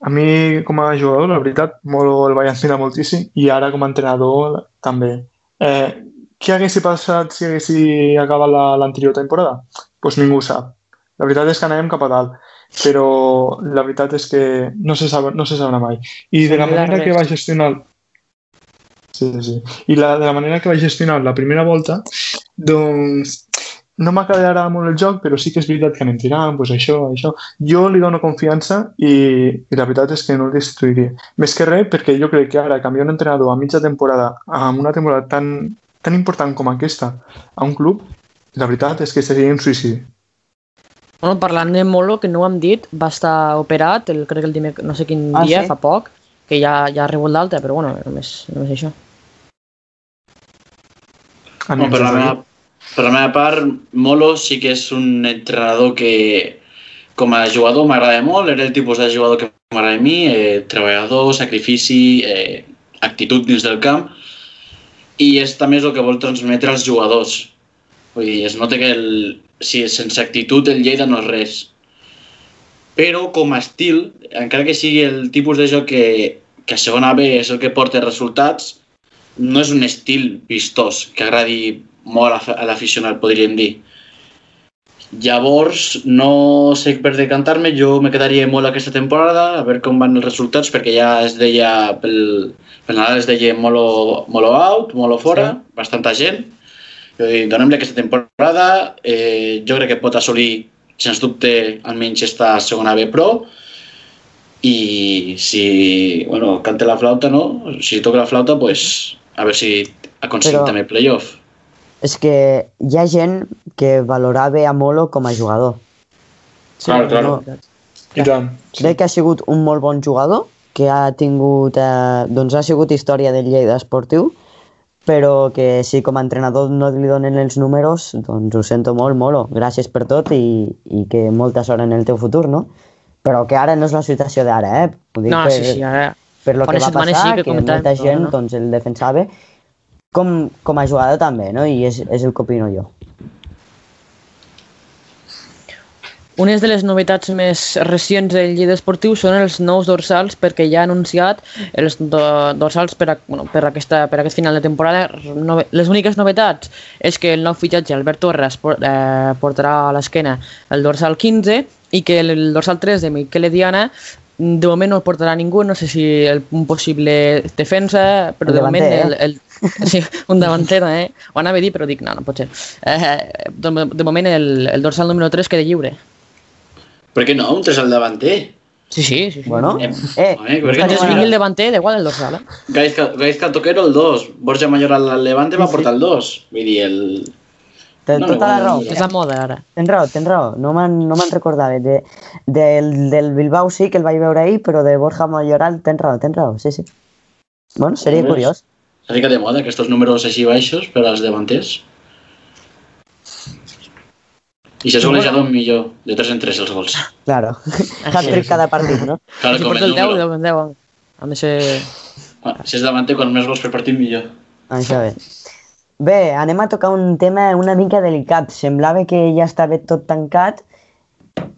a mi com a jugador, la veritat, molt el vaig ensenyar moltíssim i ara com a entrenador també. Eh, què hagués passat si haguessi acabat la- l'anterior temporada? Doncs pues ningú sap. La veritat és que anàvem cap a dalt, però la veritat és que no se, sab, no se sabrà mai. I de la manera que va gestionar Sí, sí. I la, de la manera que va gestionar la primera volta, doncs no m'acaba d'agradar molt el joc, però sí que és veritat que anem tirant, doncs això, això. Jo li dono confiança i, i la veritat és que no el destituiria. Més que res, perquè jo crec que ara canviar un entrenador a mitja temporada, amb una temporada tan, tan important com aquesta, a un club, la veritat és que seria un suïcidi. Bueno, parlant de Molo, que no ho hem dit, va estar operat, el, crec que el dimec, no sé quin Ah, dia, sí? fa poc, que ja, ja ha rebut l'alta, però bueno, només, només això. A No, mi per, la meva, per la meva part, Molo sí que és un entrenador que com a jugador m'agrada molt, era el tipus de jugador que m'agrada a mi, eh, treballador, sacrifici, eh, actitud dins del camp, i és també és el que vol transmetre als jugadors. Vull dir, es nota que el, si sense actitud el Lleida no és res. Però com a estil, encara que sigui el tipus de joc que, que a segona B és el que porta resultats, no és un estil vistós que agradi molt a l'aficionat, podríem dir. Llavors, no sé per decantar-me, jo me quedaria molt aquesta temporada, a veure com van els resultats, perquè ja es deia, pel, pel Nadal es deia molo, molo out, molo fora, sí. bastanta gent. Dic, donem-li aquesta temporada, eh, jo crec que pot assolir, sens dubte, almenys esta segona B Pro, i si, bueno, cante la flauta, no? Si toca la flauta, pues, a veure si aconseguim Però- també playoff. És que hi ha gent que valorava a Molo com a jugador. Claro, claro. No, I tant. Sí. crec que ha sigut un molt bon jugador, que ha tingut, eh, doncs ha sigut història del Lleida Esportiu, però que si com a entrenador no li donen els números, doncs ho sento molt, Molo. Gràcies per tot i, i que molta sort en el teu futur, no? Però que ara no és la situació d'ara, eh? Ho dic No, per, sí, sí, ara... per lo que va passar, sí que que, molta gent no. doncs, el defensava com, com a jugador també, no? I és, és el que opino jo. Unes de les novetats més recents del Lleida Esportiu són els nous dorsals perquè ja ha anunciat els do dorsals per, a, bueno, per, aquesta, per aquest final de temporada. Nove les úniques novetats és que el nou fitxatge Albert Torres por eh, portarà a l'esquena el dorsal 15 i que el, el dorsal 3 de Miquel Diana de moment no el portarà ningú, no sé si el, un possible defensa, però Un de moment el, el, sí, un davanter, eh? Ho anava a dir, però dic, no, no pot ser. Eh, de, de moment el, el dorsal número 3 queda lliure. Per què no? Un 3 al davanter. Sí, sí, sí. sí. Bueno, Eh, eh, home, no perquè estaria Mientras no vingui mal. el davanter, da igual el dorsal, eh? Gaizka, Gaizka Toquero el 2. Borja Mayor al Levante va Sí, sí. portar el 2. Vull dir, el... Té No, tota la raó. És la moda, ara. Tens raó, tens raó. No me'n no me'n recordava. De, del, del Bilbao sí que el vaig veure ahir, però de Borja Mayoral tens raó, tens raó, sí, sí. Bueno, seria curiós. S'ha ficat de moda aquests números així baixos per als davanters. I si és golejador, millor. De 3 en 3 els gols. Claro. Hat-trick cada partit, no? Claro, si porta el el 10, número. 10, 10. Han de ser... Ah, Si és davanter, quan més gols per partit, millor. Això bé. Bé, anem a tocar un tema una mica delicat. Semblava que ja estava tot tancat,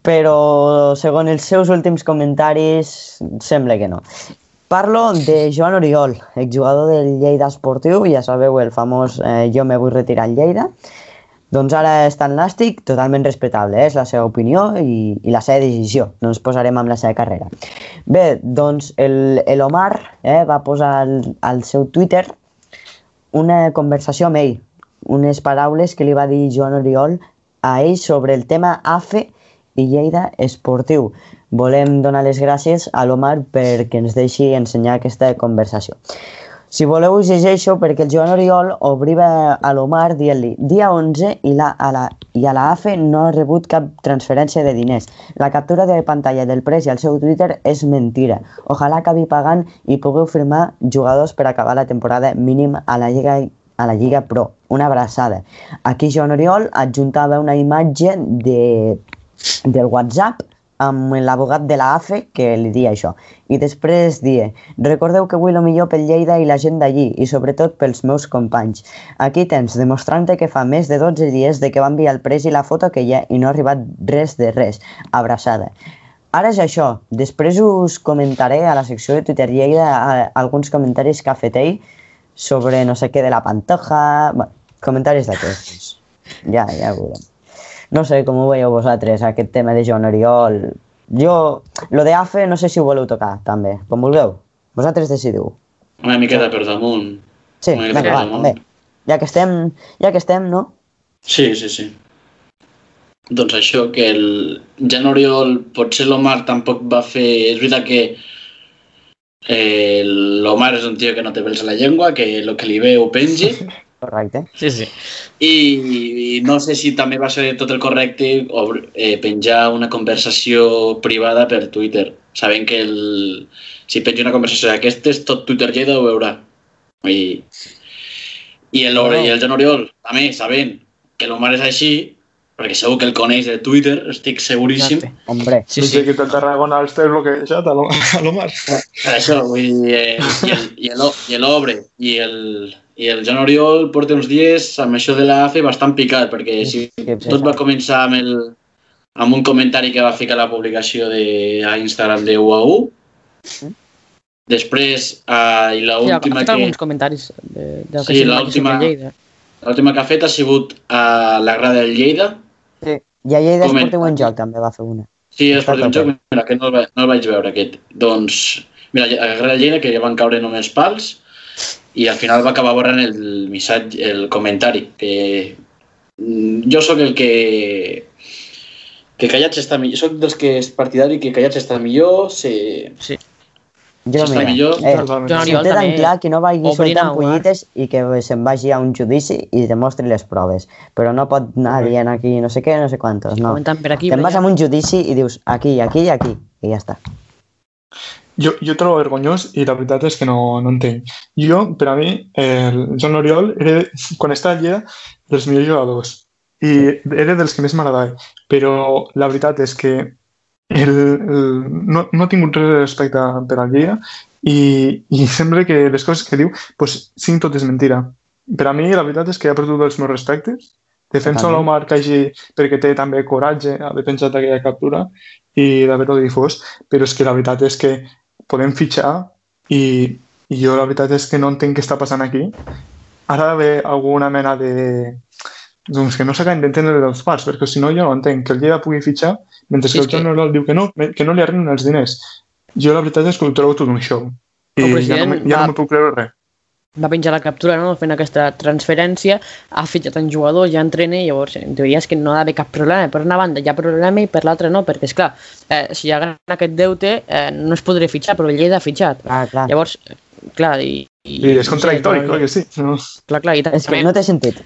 però segons els seus últims comentaris sembla que no. Parlo de Joan Oriol, exjugador del Lleida Esportiu, ja sabeu, el famós eh, jo me vull retirar al Lleida. Doncs ara està en Nàstic, totalment respectable, eh? és la seva opinió i, i la seva decisió, no ens posarem amb la seva carrera. Bé, doncs el, el Omar eh, va posar al, al seu Twitter una conversació amb ell, unes paraules que li va dir Joan Oriol a ell sobre el tema AFE i Lleida Esportiu. Volem donar les gràcies a l'Omar perquè ens deixi ensenyar aquesta conversació. Si voleu us llegeixo perquè el Joan Oriol obriva a l'Omar dient-li dia 11 i, la, a la, i a la AFE no ha rebut cap transferència de diners. La captura de pantalla del pres i al seu Twitter és mentira. Ojalà acabi pagant i pugueu firmar jugadors per acabar la temporada mínim a la Lliga a la Lliga Pro. Una abraçada. Aquí Joan Oriol adjuntava una imatge de, del WhatsApp amb l'abogat de la AFE que li dia això. I després dia, recordeu que vull el millor pel Lleida i la gent d'allí, i sobretot pels meus companys. Aquí tens, demostrant que fa més de 12 dies de que va enviar el pres i la foto que hi ha i no ha arribat res de res. Abraçada. Ara és això. Després us comentaré a la secció de Twitter Lleida alguns comentaris que ha fet ell sobre no sé què de la pantoja... Bueno, comentaris d'aquests. Ja, ja ho veurem. No sé com ho veieu vosaltres, aquest tema de Joan Oriol. Jo, lo de AFE, no sé si ho voleu tocar, també. Com vulgueu. Vosaltres decidiu. Una miqueta per damunt. Sí, Una miqueta vinga, per damunt. també. Ja que estem, ja que estem, no? Sí, sí, sí. Doncs això, que el Jan Oriol, potser l'Omar tampoc va fer... És veritat que eh, l'Omar és un tio que no té pèls a la llengua, que el que li ve ho pengi, Correcte. Sí, sí. i, i no sé si també va ser tot el correcte obr- eh, penjar una conversació privada per Twitter, sabent que el, si penja una conversació d'aquestes, tot Twitter Lleida ho veurà. I, i, el, Bueno. i el Jan Oriol, també, sabent que l'Omar és així, perquè segur que el coneix de Twitter, estic seguríssim, Exacte. Hombre, Sí, Sí, que el Tarragona els té bloquejat a l'O- a l'Omar. Per això, vull dir, eh, i el- i el- i l'Obre i el, i el Jan Oriol porta uns dies amb això de l'AFE bastant picat, perquè si tot va començar amb, el, amb un comentari que va ficar a la publicació de, a Instagram de UAU, després, uh, i Sí, l'última fet que, alguns comentaris de, de Sí, que sí, l'última- Lleida. l'última que ha fet ha sigut a la grada del Lleida, sí. I a Lleida Moment. Esportiu en joc també va fer una. Sí, un tope. joc, mira, que no el, va, no el vaig veure aquest. Doncs, mira, a la Grada Lleida que van caure només pals i al final va acabar borrant el missatge, el comentari, que mm, jo sóc el que que callats està millor, soc dels que és partidari que callats està millor, se... Sí. Jo, mira, millor. eh, si té tan també clar que no vagi soltant el pollites i que se'n vagi a un judici i demostri les proves. Però no pot anar dient aquí no sé què, no sé quantos, no. Te'n vas a un judici i dius aquí, aquí i aquí, i ja està. Jo, jo trobo vergonyós i la veritat és que no, no entenc. Jo, per a mi, el Joan Oriol era, quan estava a Lleida, dels millors jugadors. I era dels que més m'agradava. Però la veritat és que el, el, no, no ha tingut res de respecte per al Lleida i, i sembla que les coses que diu pues, siguin totes mentira. Per a mi, la veritat és que ha perdut els meus respectes. Totalment. l'Omar Kaiji perquè té també coratge haver penjat aquella captura i d'haver-ho difós, però és que la veritat és que podem fitxar i, i jo la veritat és que no entenc què està passant aquí. Ara d'haver alguna mena de... Doncs que no s'acaben d'entendre dels parts, perquè si no jo no entenc que el Lleida pugui fitxar mentre Sí, que el que- Oriol diu que no, que no li arriben els diners. Jo la veritat és que ho trobo tot un show. I ja no, ja no me puc creure res. Va penjar la captura no? fent aquesta transferència, ha fitxat un jugador, ja entrena i llavors en teoria és que no ha d'haver cap problema. Per una banda hi ha problema i per l'altra no, perquè és clar, eh, si hi ha aquest deute eh, no es podria fitxar, però Lleida ha fitxat. Ah, clar. Llavors, clar, i... I és contradictori, sí, clar que sí. No? Clar, clar, i És que també, no té sentit.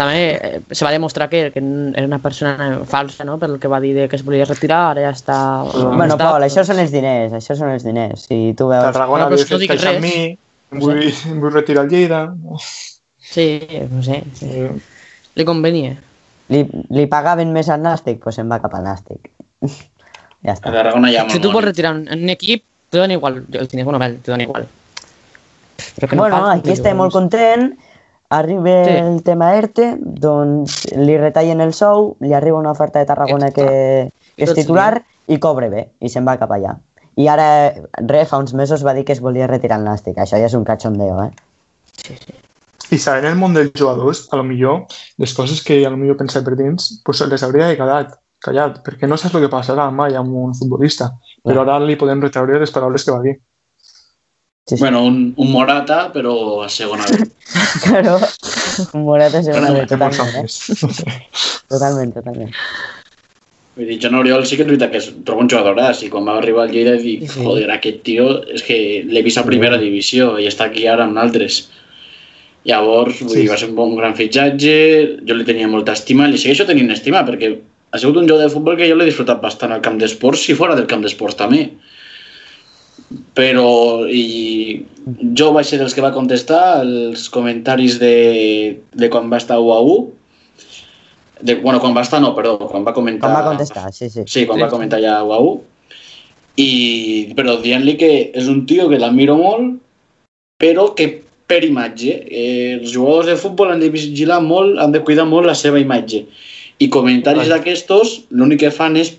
també eh, se va demostrar que, que era una persona falsa, no?, pel que va dir de que es volia retirar, ara ja està... bueno, Pol, això són els diners, això són els diners. Si tu veus... Tarragona Bueno, però havia si no em em el Lleida. Sí, no sé, sí. Eh, li convenia. Li, li pagaven més al Nàstic, doncs se'n va cap al Nàstic. ja A. Tarragona Si tu vols retirar un, un equip, te dona igual. El tinc, bueno, vel, te dona igual. Però que bueno, pagui, aquí que estem molt content. Arriba Sí. el tema ERTE, doncs li retallen el sou, li arriba una oferta de Tarragona que, que és titular i cobre bé, i se'n va cap allà. I ara, re, fa uns mesos va dir que es volia retirar el Nàstic. Això ja és un cachondeo, eh? Sí, sí. I sabent el món dels jugadors, a lo millor, les coses que a lo millor pensa per dins, pues les hauria de callat, callat, perquè no saps el que passarà mai amb un futbolista. Però ara li podem retreure les paraules que va dir. Sí, sí. Bueno, un, un Morata, però a segona B. Claro, un Morata segona B, Té molts totalment, eh? Totalment, totalment. Vull dir, Joan Oriol sí que és veritat que trobo un jugadoraç i quan va arribar al Lleida dic, Sí, joder, aquest tio és que l'he vist a primera divisió i està aquí ara amb altres. Llavors, vull Sí. dir, va ser un bon gran fitxatge, jo li tenia molta estima, li segueixo tenint estima perquè ha sigut un jugador de futbol que jo l'he disfrutat bastant al camp d'esports i fora del camp d'esports també. Però i jo vaig ser dels que va contestar els comentaris de, de quan va estar 1 a 1 de, bueno, quan va estar no, perdó, quan va comentar... Com va contestar, sí, sí. Sí, quan Sí. va comentar ja 1 a 1. I, però dient-li que és un tio que l'admiro molt, però que per imatge. Eh, els jugadors de futbol han de vigilar molt, han de cuidar molt la seva imatge. I comentaris Vale. d'aquestos l'únic que fan és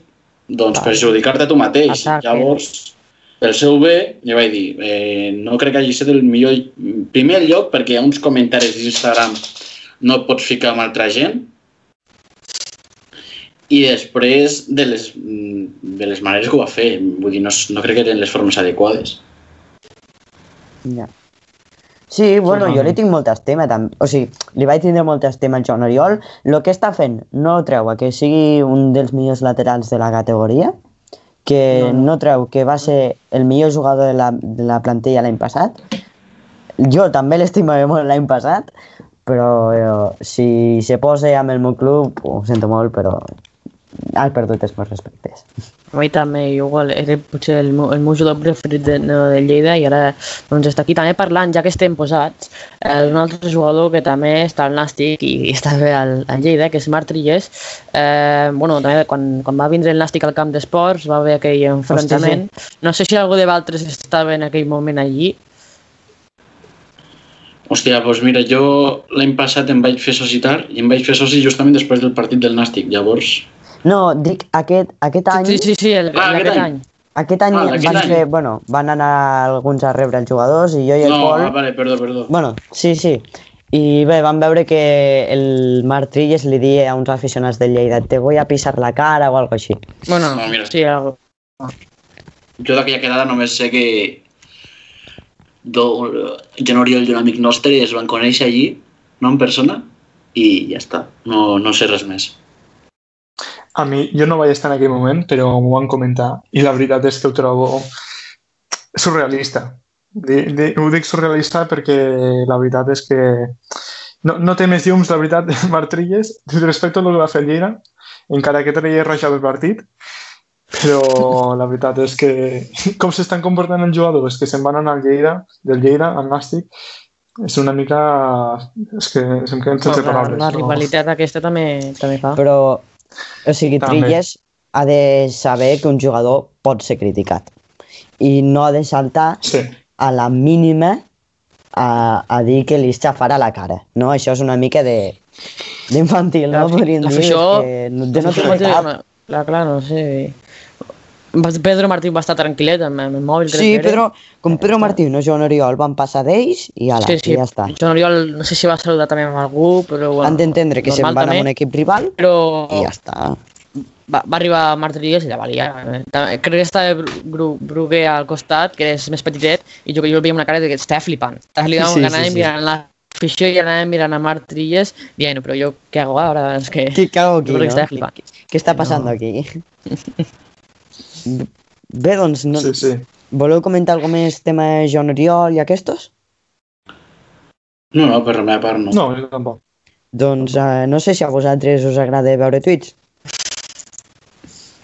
doncs, Vale. perjudicar-te a tu mateix. Ataque. Llavors, pel seu bé, li vaig dir, eh, no crec que hagi estat el millor primer lloc perquè hi ha uns comentaris d'Instagram no et pots ficar amb altra gent i després de les, mm, de les maneres que ho va fer. Vull dir, no, no crec que tenen les formes adequades. Ja. Sí, bueno, jo li tinc molta estima, també. o sigui, li vaig tindre molta estima al Joan Oriol. El que està fent no treu a que sigui un dels millors laterals de la categoria, que No, no, no. no treu que va ser el millor jugador de la, de la plantilla l'any passat. Jo també l'estimava molt l'any passat, però eh, si se posa amb el meu club, ho sento molt, però has perdut els meus respectes. A mi també, igual, era potser el meu, el meu jugador preferit de, de, de Lleida i ara doncs, està aquí també parlant, ja que estem posats, eh, d'un altre jugador que també està al Nàstic i, i està bé al, al Lleida, que és Marc Trilles. Eh, bueno, també quan, quan va vindre el Nàstic al camp d'esports va haver aquell enfrontament. No sé si algú de Valtres estava en aquell moment allí. Hòstia, doncs mira, jo l'any passat em vaig fer societar i em vaig fer soci justament després del partit del Nàstic. Llavors, No, dic, aquest, aquest any... Sí, sí, sí, el, Ah, aquest aquest any. any. Aquest any Ah, van, d'aquest any. fer, bueno, van anar alguns a rebre els jugadors i jo i el no, Pol... ah, vale, perdó, perdó. Bueno, sí, sí. I bé, van veure que el Marc Trilles li dia a uns aficionats de Lleida te voy a pisar la cara o algo així. Bueno, No, mira. sí, algo. Jo d'aquella quedada només sé que do, Jan Oriol i un amic nostre es van conèixer allí, no en persona, i ja està. No, no sé res més. A mi, jo no vaig estar en aquell moment, però m'ho van comentar. I la veritat és que ho trobo surrealista. Di, di, ho dic surrealista perquè la veritat és que no, no té més llums, la veritat, Marc Trilles, respecte a el que va fer Lleida, encara que traia roja pel partit, però la veritat és que com s'estan comportant els jugadors que se'n van anar al Lleida, del Lleida al Nàstic, és una mica... és que se'm queden sense la, paraules. la no? rivalitat aquesta també, també fa. Però, o sigui, També. Trilles ha de saber que un jugador pot ser criticat i no ha de saltar Sí. a la mínima a, a dir que li xafarà la cara. No? Això és una mica de d'infantil, no? Podríem dir. que no, de no L'afició cap. té- Clar, clar, no sé. Pedro Martí va estar tranquil·let amb, amb el mòbil. crec Sí, que. Pedro, com Pedro Martí i Joan Oriol van passar d'ells i ala, Sí, sí. i ja està. Joan Oriol, no sé si va saludar també amb algú, però... Bueno, Han d'entendre que se'n van també, amb un equip rival Però i ja està. va, va arribar Rodríguez i la valia. Crec que estava Bru- Bru- Bruguer al costat, que és més petitet, i jo, jo el veia amb una cara de que estava flipant. Estava flipant, Sí, sí, sí, sí. mirant l'afició i anàvem mirant a Marc Trilles dient, però jo què hago ara? És que... ¿Qué, qué hago aquí, que no? estava flipant. ¿Qué, qué está pasando aquí? Bé, doncs, no, Sí, sí. voleu comentar alguna més tema de Joan Oriol i aquestos? No, no, per la meva part no. No, jo tampoc. Doncs eh, no sé si a vosaltres us agrada veure tuits.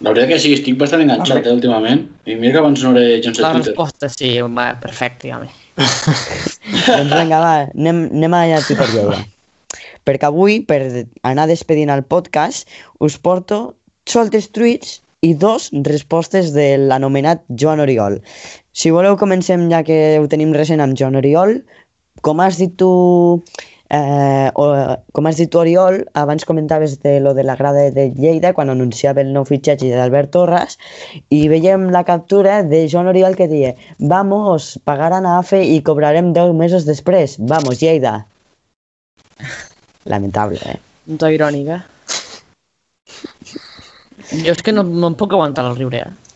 La veritat que sí, estic bastant enganxat eh, últimament. I mira que abans no era gens de La Twitter. resposta sí, va, perfecte, home. doncs vinga, va, anem, anem a la Twitter Lleida. Perquè avui, per anar despedint el podcast, us porto soltes tuits i dos respostes de l'anomenat Joan Oriol. Si voleu, comencem ja que ho tenim recent amb Joan Oriol. Com has dit tu Eh, o, com has dit tu, Oriol, abans comentaves de lo de la grada de Lleida quan anunciava el nou fitxatge d'Albert Torres i veiem la captura de Joan Oriol que deia Vamos, pagaran a AFE i cobrarem 10 mesos després. Vamos, Lleida. Lamentable, eh? Un to irònic, eh? Jo és que no, no em puc aguantar el riure, eh?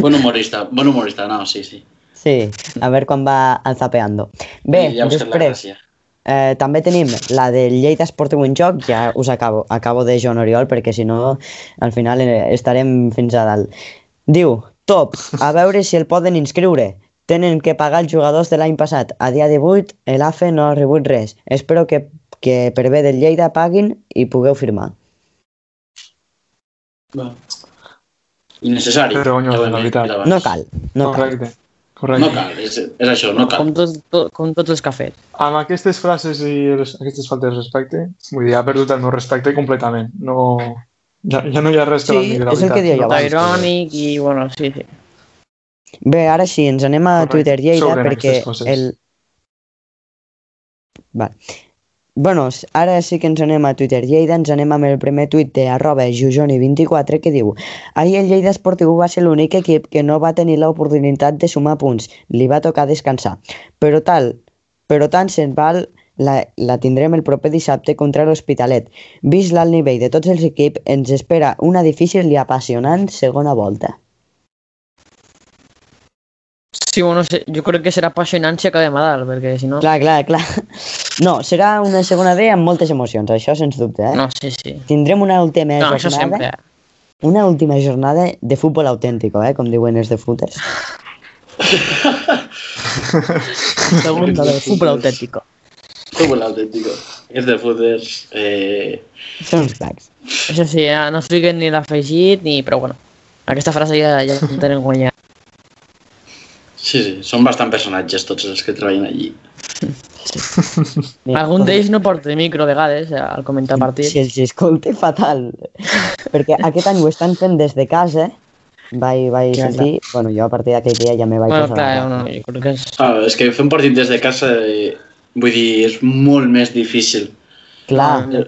Bon humorista, bon humorista, no, sí, sí. Sí, a veure quan va alzapeando. Bé, I ja després, eh, també tenim la del Lleida Esportiu en Joc, ja us acabo, acabo de Joan Oriol, perquè si no, al final eh, estarem fins a dalt. Diu, top, a veure si el poden inscriure. Tenen que pagar els jugadors de l'any passat. A dia 18, l'AFE no ha rebut res. Espero que, que per bé del Lleida paguin i pugueu firmar. Va. Innecessari. Ho hem la veritat. No cal, no cal. Correcte. Correcte. No cal, és, és això, no cal. Com, tot, tot, com tots els que ha fet. Amb aquestes frases i les, aquestes faltes de respecte, vull dir, ha perdut el meu respecte completament. No, ja, ja no hi ha res que Sí, l'admiri, la és el que deia Un to abans, irònic i, bueno, sí, sí. Bé, ara sí, ens anem a Correcte. Twitter Lleida Sobren perquè el... Val. Bueno, ara sí que ens anem a Twitter Lleida, ens anem amb el primer tuit de arroba jujoni24 que diu Ahir el Lleida Esportiu va ser l'únic equip que no va tenir l'oportunitat de sumar punts, li va tocar descansar. Però tal, però tant se'n val la, la tindrem el proper dissabte contra l'Hospitalet. Vist l'alt nivell de tots els equips, ens espera una difícil i apassionant segona volta. Sí, bueno, jo crec que serà apassionant si acabem a dalt, perquè si no... Clar, clar, clar. No, serà una segona D amb moltes emocions, això sens dubte. Eh? No, sí, sí. Tindrem una última No, això jornada, sempre. una última jornada de futbol autèntico, eh? com diuen els de footers. Segunda de futbol autèntico. Fútbol auténtico. És de footers. Eh... Són uns cracs. Això sí, ja no es fiquen ni l'afegit ni... Però bueno, aquesta frase ja, ja tenen guanyat. Sí, sí, són bastant personatges tots els que treballen allí. Mira, Algun d'ells no porta micro a vegades eh, al comentar partit. Si els escolte fatal. Perquè aquest any ho estan fent des de casa, vaig, vaig Clar, sentir, bueno, jo a partir d'aquell dia ja me vaig Bueno, posar clar, no, la jo crec que és... Ah, és que fer un partit des de casa, eh, vull dir, és molt més difícil. Clar, Eh,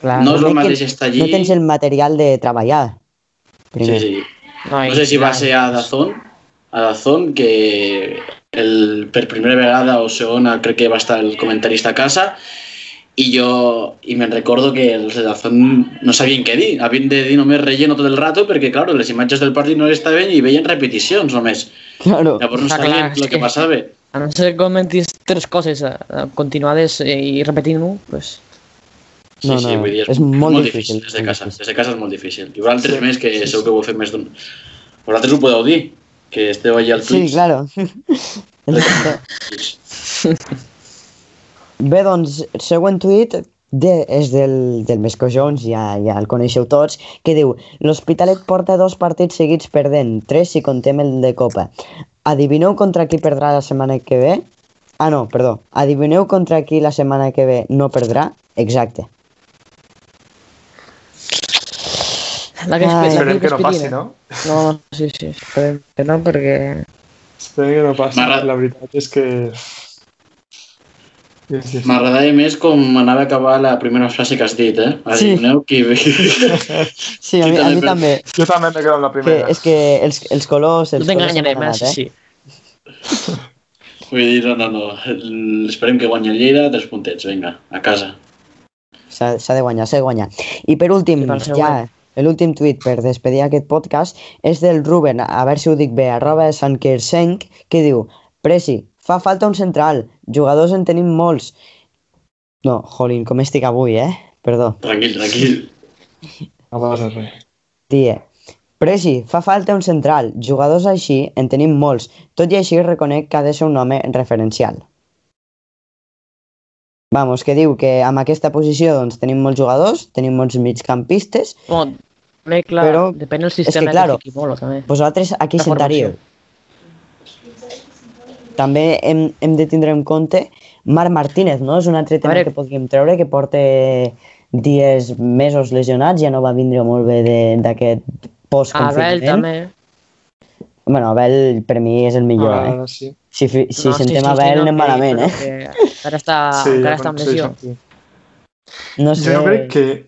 clar. no és el que- mateix estar allí. No tens el material de treballar. Sí, Primer. sí. No, No sé si va ser a Dazón, a Dazón, que el, per primera vegada o segona crec que va estar el comentarista a casa i jo, i me'n recordo que els de Dazón no sabien què dir, havien de dir només relleno tot el rato perquè, clar, les imatges del partit no estaven i veien repeticions només. Claro. Llavors no sabien el que que- passava. A no ser que comentis tres coses eh, continuades eh, i repetint-ho, pues... Sí, No, sí, no, vull dir, és, és molt molt difícil, difícil, des de casa. Des de casa és molt difícil. I vosaltres més, que segur que ho heu fet més d'un... Vosaltres ho podeu dir, que esteu allà al Sí, Twitch. claro. Bé, doncs, següent tuit de, és del, del Mesco Jones, ja, ja el coneixeu tots, que diu L'Hospitalet porta dos partits seguits perdent, tres si contem el de Copa. Adivineu contra qui perdrà la setmana que ve? Ah, no, perdó. Adivineu contra qui la setmana que ve no perdrà? Exacte. La que, la Esperem que no passi, no? No, sí, sí, esperem que no, perquè... Esperem que no passi. La veritat és que... Sí, sí, sí. M'agradava més com anava a acabar la primera frase que has dit, eh? Sí. Adivineu qui... Sí, a mi, a mi també. Jo també m'he quedat la Que, primera. és que els, els colors... No Els colors t'enganyarem, eh? Sí, sí. Vull dir, no, no, no. Esperem que guanyi el Lleida, tres puntets, vinga, a casa. S'ha de guanyar, s'ha de guanyar. I per últim, ja, l'últim tuit per despedir aquest podcast és del Ruben, a veure si ho dic bé, arroba sankersenk, que diu Presi, fa falta un central, jugadors en tenim molts. No, jolín, com estic avui, eh? Perdó. Tranquil, tranquil. No passa res. Die, Presi, fa falta un central, jugadors així en tenim molts, tot i així reconec que ha de ser un home referencial. Vamos, que diu que amb aquesta posició doncs, tenim molts jugadors, tenim molts migcampistes, Bueno, també, clar, Però, depèn del que, sistema claro, que fiqui molt, també. Vosaltres a qui La formació. sentaríeu? També hem, hem de tindre en compte Marc Martínez, no? És un altre tema veure- que podríem treure, que porta dies, mesos lesionats, ja no va vindre molt bé de- d'aquest Abel post-confinament. també. Bueno, Abel per mi és el millor, eh? Ara sí. Si, si No, sentem sí, sí, Abel no, anem que- malament, però eh? que Encara està, sí, encara ja està amb lesió. No sé... Jo crec que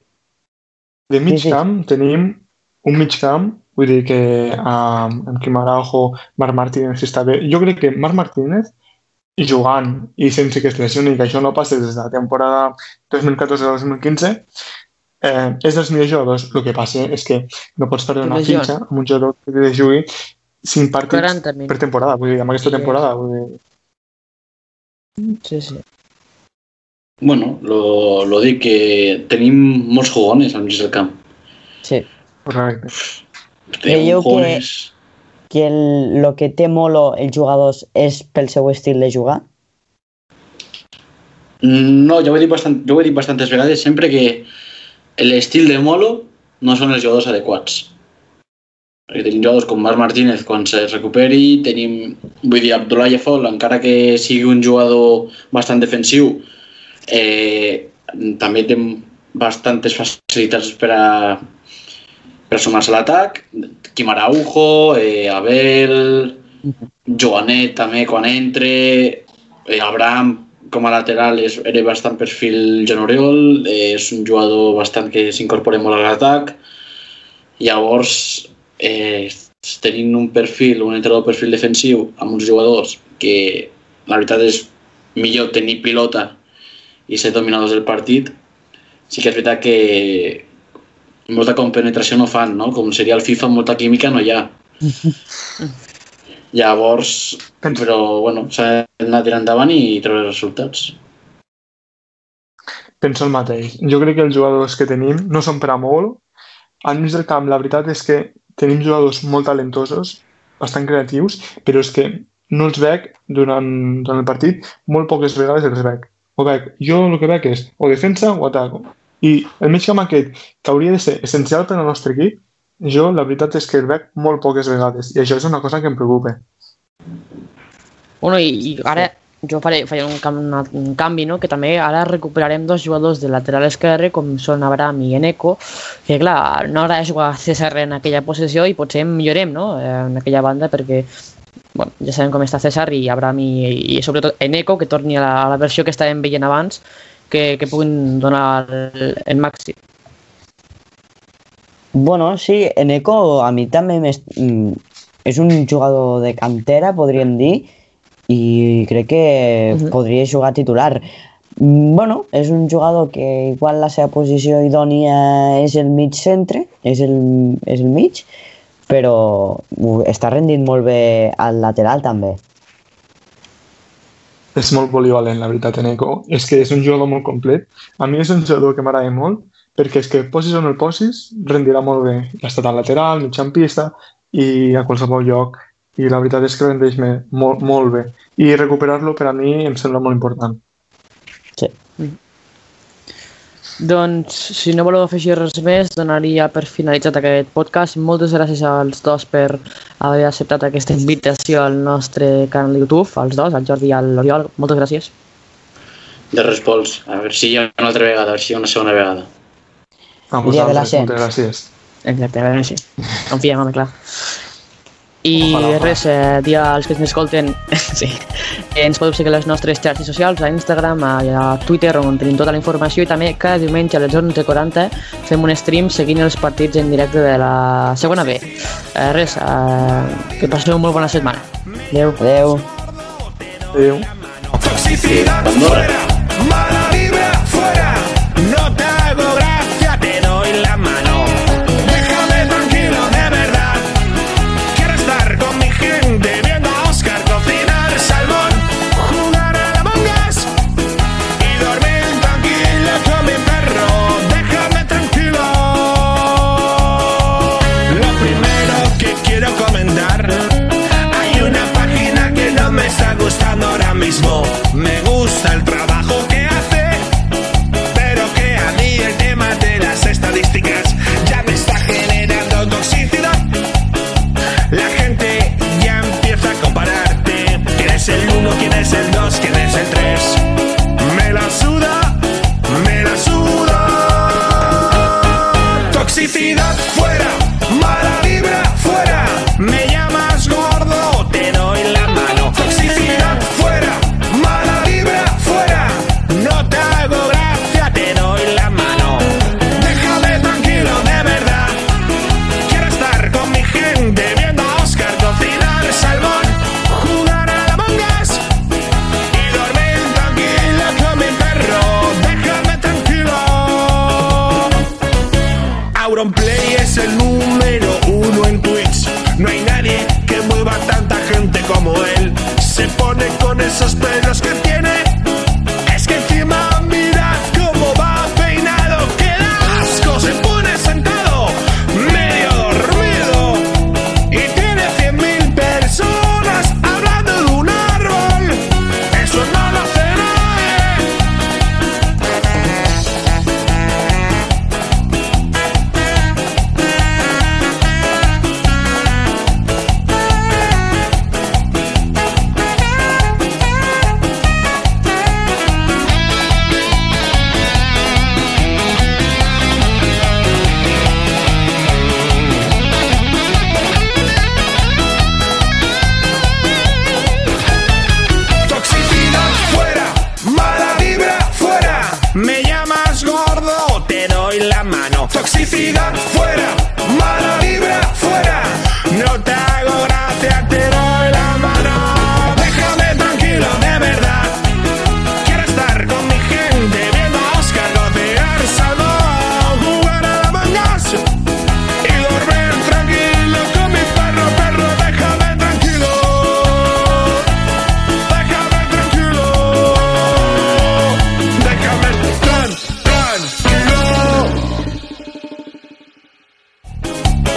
de mig Sí, sí. camp tenim un mig camp, vull dir que amb, amb Quim Araujo, Marc Martínez està bé. Jo crec que Marc Martínez i jugant i sense que es lesioni, que això no passa des de la temporada 2014-2015, eh, és dels millors jugadors. El que passa és que no pots perdre una fitxa amb un jugador que té de jugui 5 partits 40 minuts. per temporada, vull dir, amb aquesta Sí. temporada. Vull dir, Sí, sí. Bueno, lo, lo dic que tenim molts jugones al mig del camp. Sí. correcte. Tenim Creieu que- jugones... Que el, lo que té Molo els jugadors és pel seu estil de jugar? No, ja ho he dit, bastant, jo ho he dit bastantes vegades, sempre que l'estil de Molo no són els jugadors adequats. Perquè tenim jugadors com Marc Martínez quan se recuperi, tenim, vull dir, Abdullah Fall, encara que sigui un jugador bastant defensiu, eh, també té bastantes facilitats per a, per a sumar-se a l'atac. Quim Araujo, eh, Abel, Joanet també quan entre, eh, Abraham com a lateral és, era bastant perfil Jan Oriol, eh, és un jugador bastant que s'incorpora molt a l'atac. Llavors, eh, tenint un perfil, un entrenador perfil defensiu amb uns jugadors que la veritat és millor tenir pilota i ser dominadors del partit, sí que és veritat que molta compenetració no fan, no? Com seria el FIFA, molta química no hi ha. Llavors, però, bueno, s'ha d'anar tirant endavant i treure resultats. penso el mateix. Jo crec que els jugadors que tenim no són per a molt. Al mig del camp, la veritat és que tenim jugadors molt talentosos, bastant creatius, però és que no els veig durant, durant el partit, molt poques vegades els veig. O veig, jo el que veig és o defensa o ataco. I el mig camp aquest, que hauria de ser essencial per al nostre equip, jo la veritat és que el veig molt poques vegades i això és una cosa que em preocupa. Bueno, i, i ara jo faré, faré un, una, un canvi, no? que també ara recuperarem dos jugadors de lateral esquerre, com són Abraham i Eneco, que clar, no agrada jugar a César en aquella posició i potser millorem no? eh, en aquella banda perquè bueno, ja sabem com està César i Abraham i, i sobretot Eneco, que torni a la, a la versió que estàvem veient abans, que, que puguin donar el, el màxim. Bueno, sí, Eneco a mi també mm, és un jugador de cantera, podríem dir, i crec que Mhm. podria jugar titular. Bueno, és un jugador que igual la seva posició idònia és el mig centre, és el, és el mig, però està rendint molt bé al lateral també. és molt polivalent, la veritat, Eneco. És que és un jugador molt complet. A mi és un jugador que m'agrada molt, perquè és que posis on el posis, rendirà molt bé. Ha estat al lateral, mitjampista i a qualsevol lloc. I la veritat és que rendeix molt, molt bé. I recuperar-lo per a mi em sembla molt important. Sí. Doncs, si no voleu afegir res més, donaria per finalitzat aquest podcast. Moltes gràcies als dos per haver acceptat aquesta invitació al nostre canal de YouTube, als dos, al Jordi i a l'Oriol. Moltes gràcies. De respols, a veure si hi ha una altra vegada, a veure si hi ha una segona vegada. A vosaltres, moltes gràcies. Exacte, a veure si. Confiem, home, clar. I Ojalà, ojalà. res, eh, dir als que ens escolten, sí, que ens podeu seguir a les nostres xarxes socials, a Instagram, a, a Twitter, on tenim tota la informació, i també cada diumenge a les 11.40 fem un stream seguint els partits en directe de la segona B. Eh, res, eh, que passeu una molt bona setmana. Adéu. Adeu. Adéu. Toxicidad Andorra.